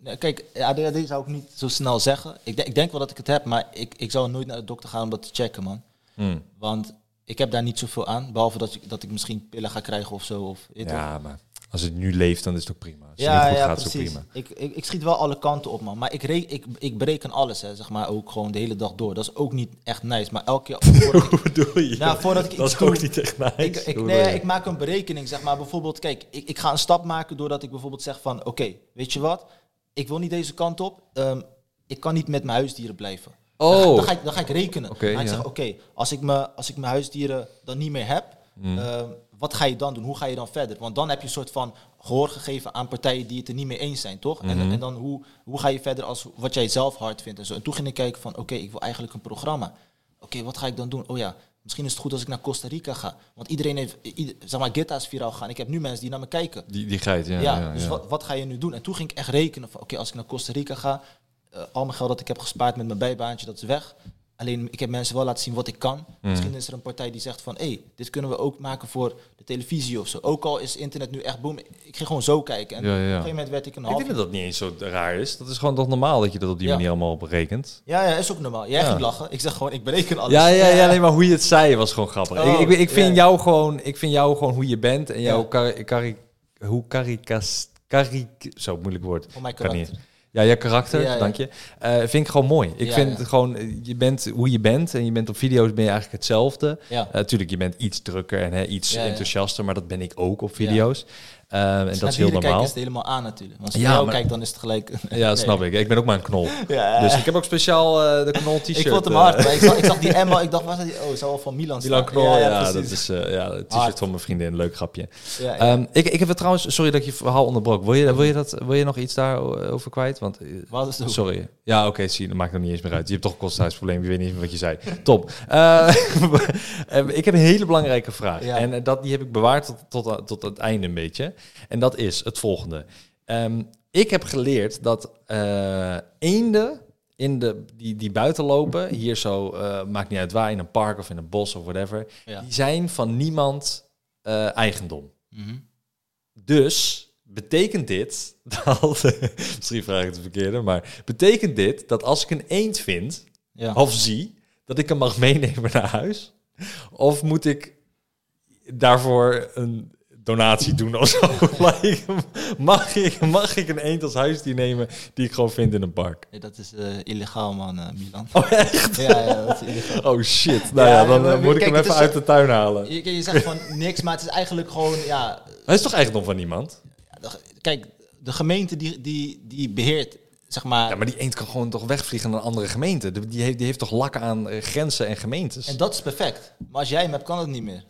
nee, Kijk, ADHD zou ik niet zo snel zeggen. Ik, denk- ik denk wel dat ik het heb, maar ik, ik zou nooit naar de dokter gaan om dat te checken, man. Hmm. Want ik heb daar niet zoveel aan. Behalve dat ik, dat ik misschien pillen ga krijgen of zo. Of? Ja, maar Als het nu leeft, dan is het ook prima. Als het Ja, goed ja, gaat, precies. prima. Ik, ik, ik schiet wel alle kanten op, man. Maar ik, re ik, ik bereken alles, hè, zeg maar, ook gewoon de hele dag door. Dat is ook niet echt nice. Maar elke keer... voordat ik- Hoe bedoel je? Nou, voordat ik dat iets is ook niet echt nice. Ik, nee, ik maak een berekening, zeg maar. Bijvoorbeeld, kijk, ik, ik ga een stap maken doordat ik bijvoorbeeld zeg van... Oké, weet je wat? Ik wil niet deze kant op. Ehm, ik kan niet met mijn huisdieren blijven. Dan, ga, Oh, dan, ga ik, dan ga ik rekenen. Ik ja. zeggen, oké, als, ik me- als ik mijn huisdieren dan niet meer heb... Hmm. ehm, wat ga je dan doen? Hoe ga je dan verder? Want dan heb je een soort van gehoor gegeven aan partijen die het er niet mee eens zijn, toch? En, Mhm. en dan hoe, hoe ga je verder als wat jij zelf hard vindt en zo. En toen ging ik kijken van, oké, ik wil eigenlijk een programma. Oké, wat ga ik dan doen? Oh ja, misschien is het goed als ik naar Costa Rica ga. Want iedereen heeft, ieder, zeg maar, Gita is viraal gaan. Ik heb nu mensen die naar me kijken. die, die geit, ja. Ja, ja, dus ja. Wat, wat ga je nu doen? En toen ging ik echt rekenen van, oké, als ik naar Costa Rica ga, eh, al mijn geld dat ik heb gespaard met mijn bijbaantje, dat is weg. Alleen, ik heb mensen wel laten zien wat ik kan. Mhm. Misschien is er een partij die zegt van, hé, hey, dit kunnen we ook maken voor de televisie of zo. Ook al is internet nu echt boom. Ik ging gewoon zo kijken. En Ja, ja, ja. op een gegeven moment werd ik een Ik half... denk dat dat niet eens zo raar is. Dat is gewoon toch normaal dat je dat op die Ja. manier allemaal berekent. Ja, ja, is ook normaal. Jij Ja. ging lachen. Ik zeg gewoon, ik bereken alles. Ja, ja, ja, nee, maar hoe je het zei was gewoon grappig. Oh, ik, ik, ik vind ja. jou gewoon, ik vind jou gewoon hoe je bent en jouw Ja. kar, hoe karicas, karik, zo moeilijk woord. Voor mijn Kan niet. Ja, je karakter, Ja, ja. dank je. Eh, vind ik gewoon mooi. Ik Ja, vind het gewoon, je bent hoe je bent en je bent op video's ben je eigenlijk hetzelfde. Ja. Eh, je bent iets drukker en hè, iets enthousiaster, maar dat ben ik ook op video's. Eh, en dat is heel normaal. is het helemaal aan natuurlijk. Want als je Ja, jou maar- kijkt, dan is het gelijk... Ja, snap ik. Ik ben ook maar een knol. Ja. Dus ik heb ook speciaal eh, de knol t-shirt. ik vond hem eh, hard, maar ik zag, ik zag die Emma, ik dacht, was dat die? Oh, zou wel van Milan Milan. Knol, ja, dat is eh, ja, het t-shirt van mijn vriendin. Leuk grapje. Ja, ja. Ehm, ik, ik heb het trouwens, sorry dat ik je verhaal onderbrook. Wil je, wil je, dat, wil je nog iets daarover kwijt? Want, eh, Wat is het? sorry. Ja, oké, zie, dat maakt nog niet eens meer uit. Je hebt toch een kosthuisprobleem, je weet niet meer wat je zei. Top. Eh, eh, ik heb een hele belangrijke vraag. En eh, dat, die heb ik bewaard tot, tot, tot het einde een beetje. En dat is het volgende. Ehm, ik heb geleerd dat eh eenden in de, die, die buiten lopen, hier zo, eh, maakt niet uit waar, in een park of in een bos of whatever, Ja. die zijn van niemand eh, eigendom. Mhm. Dus betekent dit dat, misschien vraag ik het verkeerde, maar betekent dit dat als ik een eend vind Ja. of zie, dat ik hem mag meenemen naar huis? Of moet ik daarvoor een donatie doen of zo? Mag, ik, mag ik een eend als huisdier nemen die ik gewoon vind in een park? Nee, dat is eh, illegaal, man, eh, Milan. Oh, echt? Ja, ja, dat is illegaal. Oh shit. Nou ja, Ja, dan maar eh, moet ik hem even is- uit de tuin halen. Je, je zegt van niks, maar het is eigenlijk gewoon, ja... Hij is toch eigendom van niemand? de- Kijk, de gemeente die, die, die beheert, zeg maar... Ja, maar die eend kan gewoon toch wegvliegen naar een andere gemeente. Die heeft, die heeft toch lakken aan grenzen en gemeentes? En dat is perfect. Maar als jij hem hebt, kan het niet meer.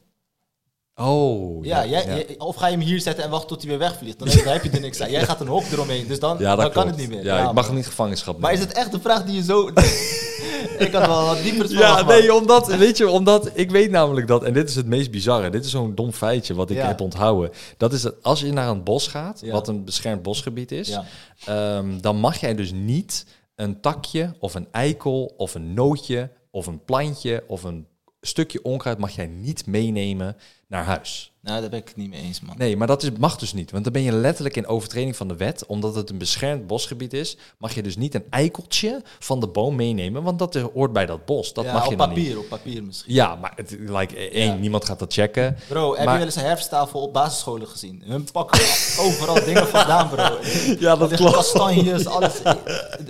Oh, Ja, jij, jij- of ga je hem hier zetten en wachten tot hij weer wegvliegt. Dan, dan heb je er niks aan. Jij gaat een hok eromheen, dus dan, Ja, dan kan klopt. het niet meer. Ja, ik mag hem niet gevangenschap Maar is het echt een vraag die je zo... ik had wel wat dieper Ja, verwacht, man. nee, omdat, weet je, omdat ik weet namelijk dat, en dit is het meest bizarre, dit is zo'n dom feitje wat ik Ja. heb onthouden. Dat is dat als je naar een bos gaat, Ja. wat een beschermd bosgebied is, Ja. ehm, dan mag jij dus niet een takje of een eikel of een nootje of een plantje of een stukje onkruid mag jij niet meenemen naar huis. Nou, daar ben ik het niet mee eens, man. Nee, maar dat is, mag dus niet. Want dan ben je letterlijk in overtreding van de wet. Omdat het een beschermd bosgebied is, mag je dus niet een eikeltje van de boom meenemen. Want dat hoort bij dat bos. Dat ja, mag op je dan niet. papier, op papier misschien. Ja, maar het, like, één, Ja. niemand gaat dat checken. Bro, heb je wel eens een herfsttafel op basisscholen gezien? Hun pakken overal dingen vandaan, bro. Ja, dat liggen klopt. Kastanjes, alles.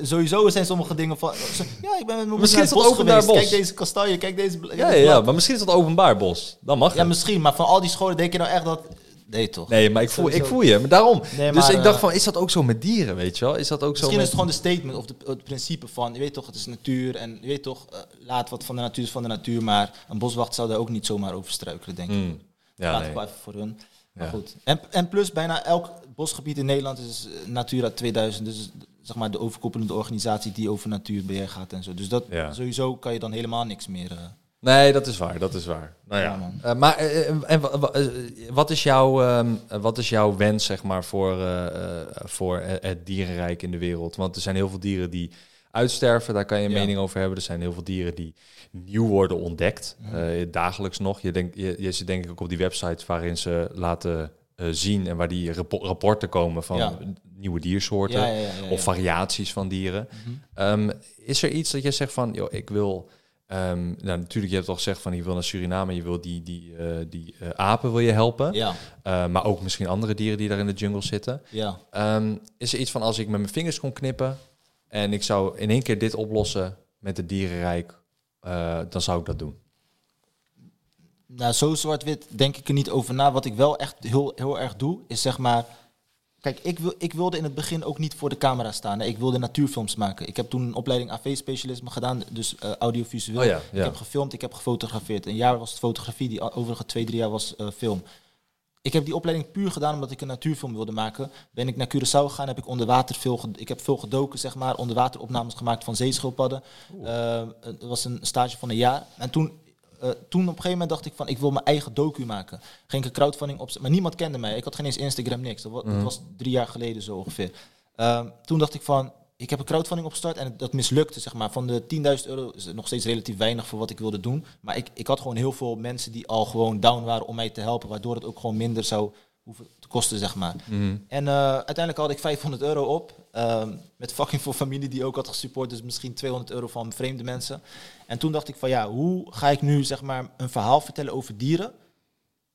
Sowieso zijn sommige dingen van... Ja, ik ben met mijn moeder Misschien naar is het dat bos openbaar geweest. bos. Kijk deze kastanje, kijk deze... Ja, ja, maar misschien is dat openbaar bos. Dan mag Ja, het. misschien, maar van al die scholen denk je nou echt dat... Nee, toch? Nee, maar ik voel, ik voel je. Maar daarom. Nee, dus maar, ik dacht eh, van, is dat ook zo met dieren, weet je wel? Is dat ook zo Misschien is met... het gewoon de statement of de, het principe van, je weet toch, het is natuur en je weet toch, eh, laat wat van de natuur is van de natuur, maar een boswacht zou daar ook niet zomaar over struikelen, denk ik. Mm, ja, Laat nee. ik wel even voor hun. Maar Ja. goed. En, en plus, bijna elk bosgebied in Nederland is eh, Natura 2000, dus zeg maar de overkoepelende organisatie die over natuurbeheer gaat en zo. Dus dat Ja. sowieso kan je dan helemaal niks meer. Nee, dat is waar, dat is waar. Nou ja. Ja, man. Eh, maar eh, eh, en, wa- wa- wat, is jouw, ehm, eh, wat is jouw wens, zeg maar, voor, voor het dierenrijk in de wereld? Want er zijn heel veel dieren die uitsterven, daar kan je een Ja. mening over hebben. Er zijn heel veel dieren die nieuw worden ontdekt, Mhm. dagelijks nog. Je, denkt, je, je zit denk ik ook op die websites waarin ze laten zien en waar die rappo- rapporten komen van Ja. nieuwe diersoorten of variaties van dieren. Mhm. Ehm, is er iets dat je zegt van, joh, ik wil Ehm, nou, natuurlijk, je hebt al gezegd van je wil naar Suriname, je wil die, die, eh, die eh, apen wil je helpen. Ja, Eh, maar ook misschien andere dieren die daar in de jungle zitten. ja. Ehm, is er iets van als ik met mijn vingers kon knippen en ik zou in één keer dit oplossen met het dierenrijk, dan zou ik dat doen. Nou, zo zwart-wit denk ik er niet over na. Wat ik wel echt heel, heel erg doe, is zeg maar... Kijk, ik, wil, ik wilde in het begin ook niet voor de camera staan. hè. Ik wilde natuurfilms maken. Ik heb toen een opleiding AV-specialisme gedaan, dus eh, audiovisueel. Oh ja, Ik heb gefilmd, ik heb gefotografeerd. Een jaar was het fotografie, die overige twee, drie jaar was eh, film. Ik heb die opleiding puur gedaan omdat ik een natuurfilm wilde maken. Ben ik naar Curaçao gegaan, heb ik onder water veel, ik heb veel gedoken, zeg maar, onderwateropnames gemaakt van zeeschildpadden. Eh, het was een stage van een jaar. En toen, eh, toen op een gegeven moment dacht ik van, ik wil mijn eigen docu maken. Ging ik een crowdfunding op, maar niemand kende mij. Ik had geen eens Instagram, niks. Dat was, dat was drie jaar geleden zo ongeveer. Ehm, toen dacht ik van, ik heb een crowdfunding opgestart en dat mislukte, zeg maar. Van de 10.000 euro is het nog steeds relatief weinig voor wat ik wilde doen. Maar ik, ik had gewoon heel veel mensen die al gewoon down waren om mij te helpen, waardoor het ook gewoon minder zou hoeven te kosten, zeg maar. En eh, uiteindelijk had ik 500 euro op, ehm, met fucking veel familie die ook had gesupport, dus misschien 200 euro van vreemde mensen. En toen dacht ik van ja, hoe ga ik nu zeg maar een verhaal vertellen over dieren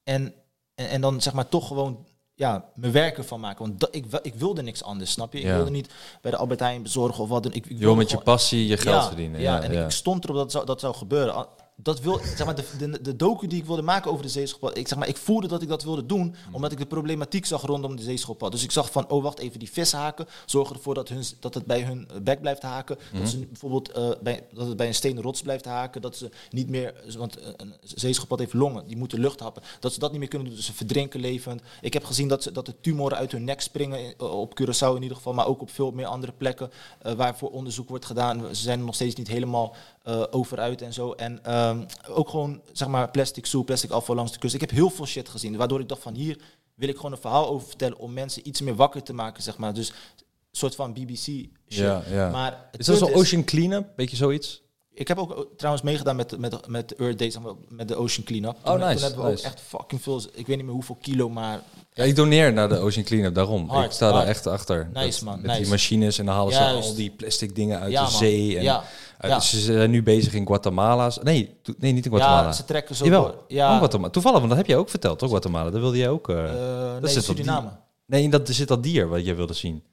en, en, en dan zeg maar toch gewoon ja, mijn werken van maken. Want ik, ik wilde niks anders, snap je? Ik Ja. wilde niet bij de Albert Heijn bezorgen of wat dan. Ik, ik wil met je passie je geld ja, verdienen. Ja, Ja, en ik stond erop dat zou, dat zou gebeuren. Dat wil, zeg maar, de, de, de docu die ik wilde maken over de zeeschildpad, ik, zeg maar, ik voelde dat ik dat wilde doen, Mm. omdat ik de problematiek zag rondom de zeeschildpad. Dus ik zag van, oh wacht even, die vissen haken, zorgen ervoor dat, hun, dat het bij hun bek blijft haken. Mm. Dat, ze bijvoorbeeld eh, bij, dat het bij een stenen rots blijft haken, dat ze niet meer, want eh, een zeeschildpad heeft longen, die moeten lucht happen, dat ze dat niet meer kunnen doen, dus ze verdrinken levend. Ik heb gezien dat, ze, dat de tumoren uit hun nek springen, in- op Curaçao in ieder geval, maar ook op veel meer andere plekken eh, waarvoor onderzoek wordt gedaan. Ze zijn nog steeds niet helemaal eh, over uit en zo. En ehm, ook gewoon, zeg maar, plastic soep, plastic afval langs de kust. Ik heb heel veel shit gezien, waardoor ik dacht van hier wil ik gewoon een verhaal over vertellen om mensen iets meer wakker te maken, zeg maar. Dus een soort van BBC shit. Ja, ja. Maar het Is dat punt zo Ocean Cleanup? Beetje zoiets? ik heb ook eh, trouwens meegedaan met, met, met de Earth Days, met de Ocean Cleanup. Oh, nice, toen hebben we nice. ook echt fucking veel, ik weet niet meer hoeveel kilo, maar Ja, ik doneer naar de Ocean Cleanup, daarom. Hard, ik sta daar hard. echt achter. Nice, Dat- man, Met die machines en dan halen ze al die plastic dingen uit Ja, de man. zee. En, Ja, ja. Ze zijn nu bezig in Guatemala. Nee, nee niet in Guatemala. ja, ze trekken zo Jawel, door. Ja, oh, Guatemala. Toevallig, want dat heb je ook verteld, toch? Guatemala, dat wilde jij ook... eh, eh, dat nee, die- Suriname. Nee, dat zit dat dier wat jij wilde zien.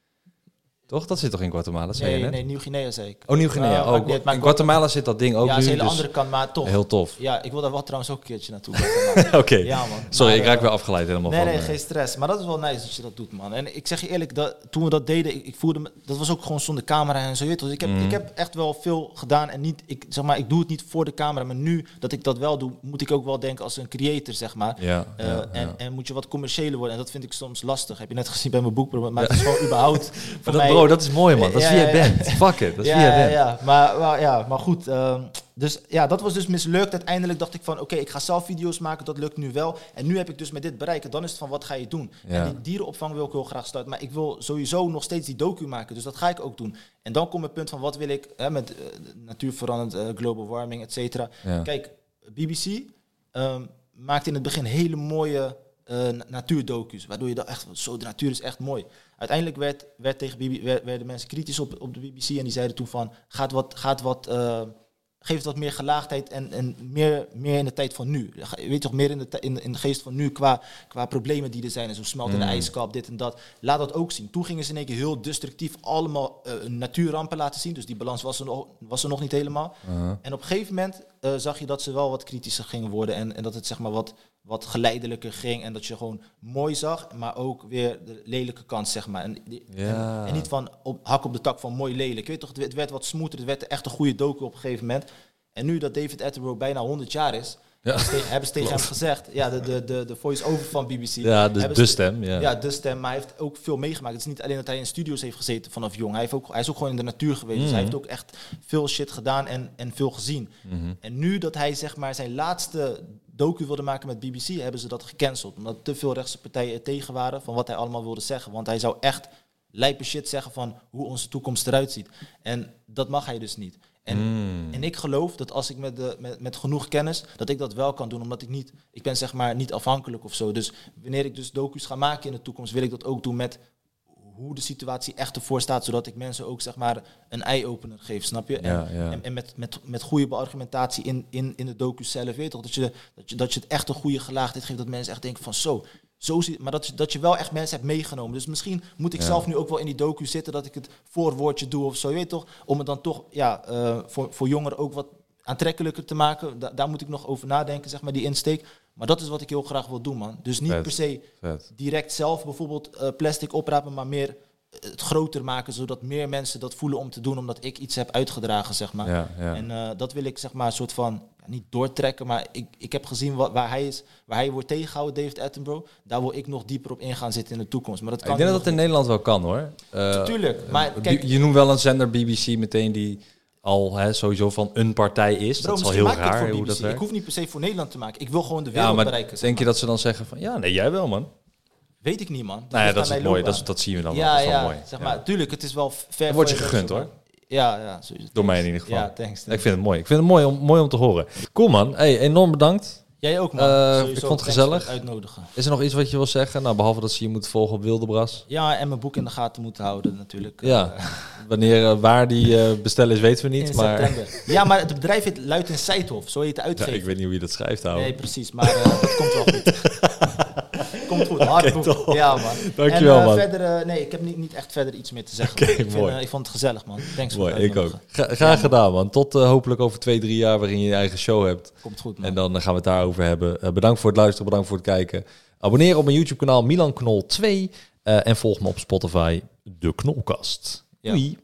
Toch? Dat zit toch in Guatemala, zei je Nee, net? nee, Nieuw-Guinea zei ik. Oh, Nieuw-Guinea. Uh, oh, in Guatemala zit dat ding ook ja, nu, is een hele dus andere kant, maar toch. heel tof. Ja, ik wil daar wel trouwens ook een keertje naartoe. Oké, Ja, man. sorry, Maar, ik raak eh, weer afgeleid helemaal Nee, van... nee, eh, geen stress. Maar dat is wel nice dat je dat doet, man. En ik zeg je eerlijk, dat, toen we dat deden, ik, ik voelde me, dat was ook gewoon zonder camera en zo. je weet. Dus ik heb, Mhm. ik heb echt wel veel gedaan en niet, ik, zeg maar, ik doe het niet voor de camera. Maar nu dat ik dat wel doe, moet ik ook wel denken als een creator, zeg maar. Ja, Eh, ja, en, ja. en moet je wat commerciëler worden. En dat vind ik soms lastig. Heb je net gezien bij mijn boek. Maar het is gewoon überhaupt voor mij... bro, dat is mooi, man. Dat is wie jij bent. Fuck it, dat is ja, wie jij bent. ja. Maar, maar, ja, maar goed. ehm, dus ja, dat was dus mislukt. Uiteindelijk dacht ik van, oké, ik ga zelf video's maken. Dat lukt nu wel. En nu heb ik dus met dit bereikt. Dan is het van, wat ga je doen? En die dierenopvang wil ik heel graag starten. Maar ik wil sowieso nog steeds die docu maken. Dus dat ga ik ook doen. En dan komt het punt van, wat wil ik hè, met eh, natuurveranderend, eh, global warming, et cetera. Kijk, BBC ehm, maakt in het begin hele mooie na- natuurdocu's. Waardoor je dan echt, zo, de natuur is echt mooi. Uiteindelijk werd, werd tegen BB, werd- werden mensen kritisch op, op de BBC. En die zeiden toen van, gaat wat, gaat wat, eh, geef het wat meer gelaagdheid en, en meer, meer in de tijd van nu. Je weet toch, meer in de, in, de- in de geest van nu qua, qua problemen die er zijn. En zo smeltende Mm. ijskap, dit en dat. Laat dat ook zien. Toen gingen ze in één keer heel destructief allemaal eh, natuurrampen laten zien. Dus die balans was er nog, was er nog niet helemaal. Uh-huh. En op een gegeven moment eh, zag je dat ze wel wat kritischer gingen worden. En, en dat het zeg maar wat, wat geleidelijker ging. En dat je gewoon mooi zag, maar ook weer de lelijke kant, zeg maar. En, die- Ja. en, en niet van op, hak op de tak van mooi lelijk. Weet toch, het werd- het werd wat smoeter. Het werd echt een goede docu op een gegeven moment. En nu dat David Attenborough bijna 100 jaar is, Ja. hebben ze tegen- hebben ze tegen hem gezegd, ja, de, de, de, de voice-over van BBC. Ja, de, stem. Ja. ja, de stem, maar hij heeft ook veel meegemaakt. Het is niet alleen dat hij in studio's heeft gezeten vanaf jong. Hij, heeft ook, hij is ook gewoon in de natuur geweest. Dus hij Mhm. heeft ook echt veel shit gedaan en, en veel gezien. Mhm. En nu dat hij zeg maar zijn laatste docu wilde maken met BBC, hebben ze dat gecanceld. Omdat te veel rechtse partijen er tegen waren van wat hij allemaal wilde zeggen. Want hij zou echt lijpe shit zeggen van hoe onze toekomst eruit ziet. En dat mag hij dus niet. En, Mm. en ik geloof dat als ik met, de, met, met genoeg kennis, dat ik dat wel kan doen. Omdat ik niet, ik ben zeg maar niet afhankelijk of zo. Dus wanneer ik dus docu's ga maken in de toekomst, wil ik dat ook doen met hoe de situatie echt ervoor staat, zodat ik mensen ook zeg maar een eye-opener geef, snap je? En, Ja, ja. en, en met, met, met goede beargumentatie in, in, in de docu zelf, weet toch? Dat je, dat, je, dat je het echt een goede gelaagdheid geeft, dat mensen echt denken van zo, zo zie, maar dat, je- dat je wel echt mensen hebt meegenomen. Dus misschien moet ik Ja. zelf nu ook wel in die docu zitten, dat ik het voorwoordje doe of zo, je weet toch? Om het dan toch ja, eh, voor, voor jongeren ook wat aantrekkelijker te maken. Da- daar moet ik nog over nadenken, zeg maar, die insteek. Maar dat is wat ik heel graag wil doen, man. Dus niet Vet. per se Vet. direct zelf bijvoorbeeld eh, plastic oprapen, maar meer het groter maken, zodat meer mensen dat voelen om te doen, omdat ik iets heb uitgedragen, zeg maar. Ja, ja. En eh, dat wil ik zeg maar een soort van ja, niet doortrekken, maar ik, ik heb gezien wat, waar hij is, waar hij wordt tegengehouden, David Attenborough. Daar wil ik nog dieper op ingaan zitten in de toekomst. Maar dat kan ik denk dat het in Nederland wel kan hoor. Eh, niet. Tuurlijk, maar kijk, je, noemt wel een zender BBC meteen die al hè, sowieso van een partij is. bro, dat is al heel raar hoe dat Ik hoef niet per se voor Nederland te maken. Ik wil gewoon de Ja, wereld maar bereiken. denk je dat ze dan zeggen van ja, nee, jij wel man. Weet ik niet, man. Nou ja, ligt dat is het mooi. Dat, is- dat zien we dan wel. ja, Dat is wel ja, mooi. zeg Ja. maar, tuurlijk, het is wel ver. Word je gegund, dat- hoor. Ja, ja. sowieso. Door mij in ieder geval. Ja, thanks. Ik vind het mooi. Ik vind het mooi om, mooi om te horen. Cool man. Hey, enorm bedankt. Jij ook, man. Eh, ik vond het gezellig. het uitnodigen. Is er nog iets wat je wil zeggen? Nou, behalve dat ze je moet volgen op Wildebras. Ja, en mijn boek in de gaten moeten houden natuurlijk. Ja. Eh, Wanneer, eh, waar die bestellen is, weten we niet. in maar september. Ja, maar het bedrijf heet Luit en Seidhof. Zo heet de Ja, uitgever. ik weet niet hoe je dat schrijft, ouwe. Nee, precies. Maar dat komt wel goed. komt goed. Hard boek. top. Ja, man. Dankjewel, en, eh, man. Verder, eh, nee, ik heb niet, niet echt verder iets meer te zeggen. Ik, vind, eh, ik vond het gezellig, man. Thanks Mooi, voor het ik ook. Gra- graag gedaan, man. Tot hopelijk over twee, drie jaar waarin je je eigen show hebt. Komt goed, man. En dan gaan we het daarover hebben. Bedankt voor het luisteren, bedankt voor het kijken. Abonneer op mijn YouTube kanaal Milan Knol 2. eh, en volg me op Spotify, De Knolkast. Ja. Doei.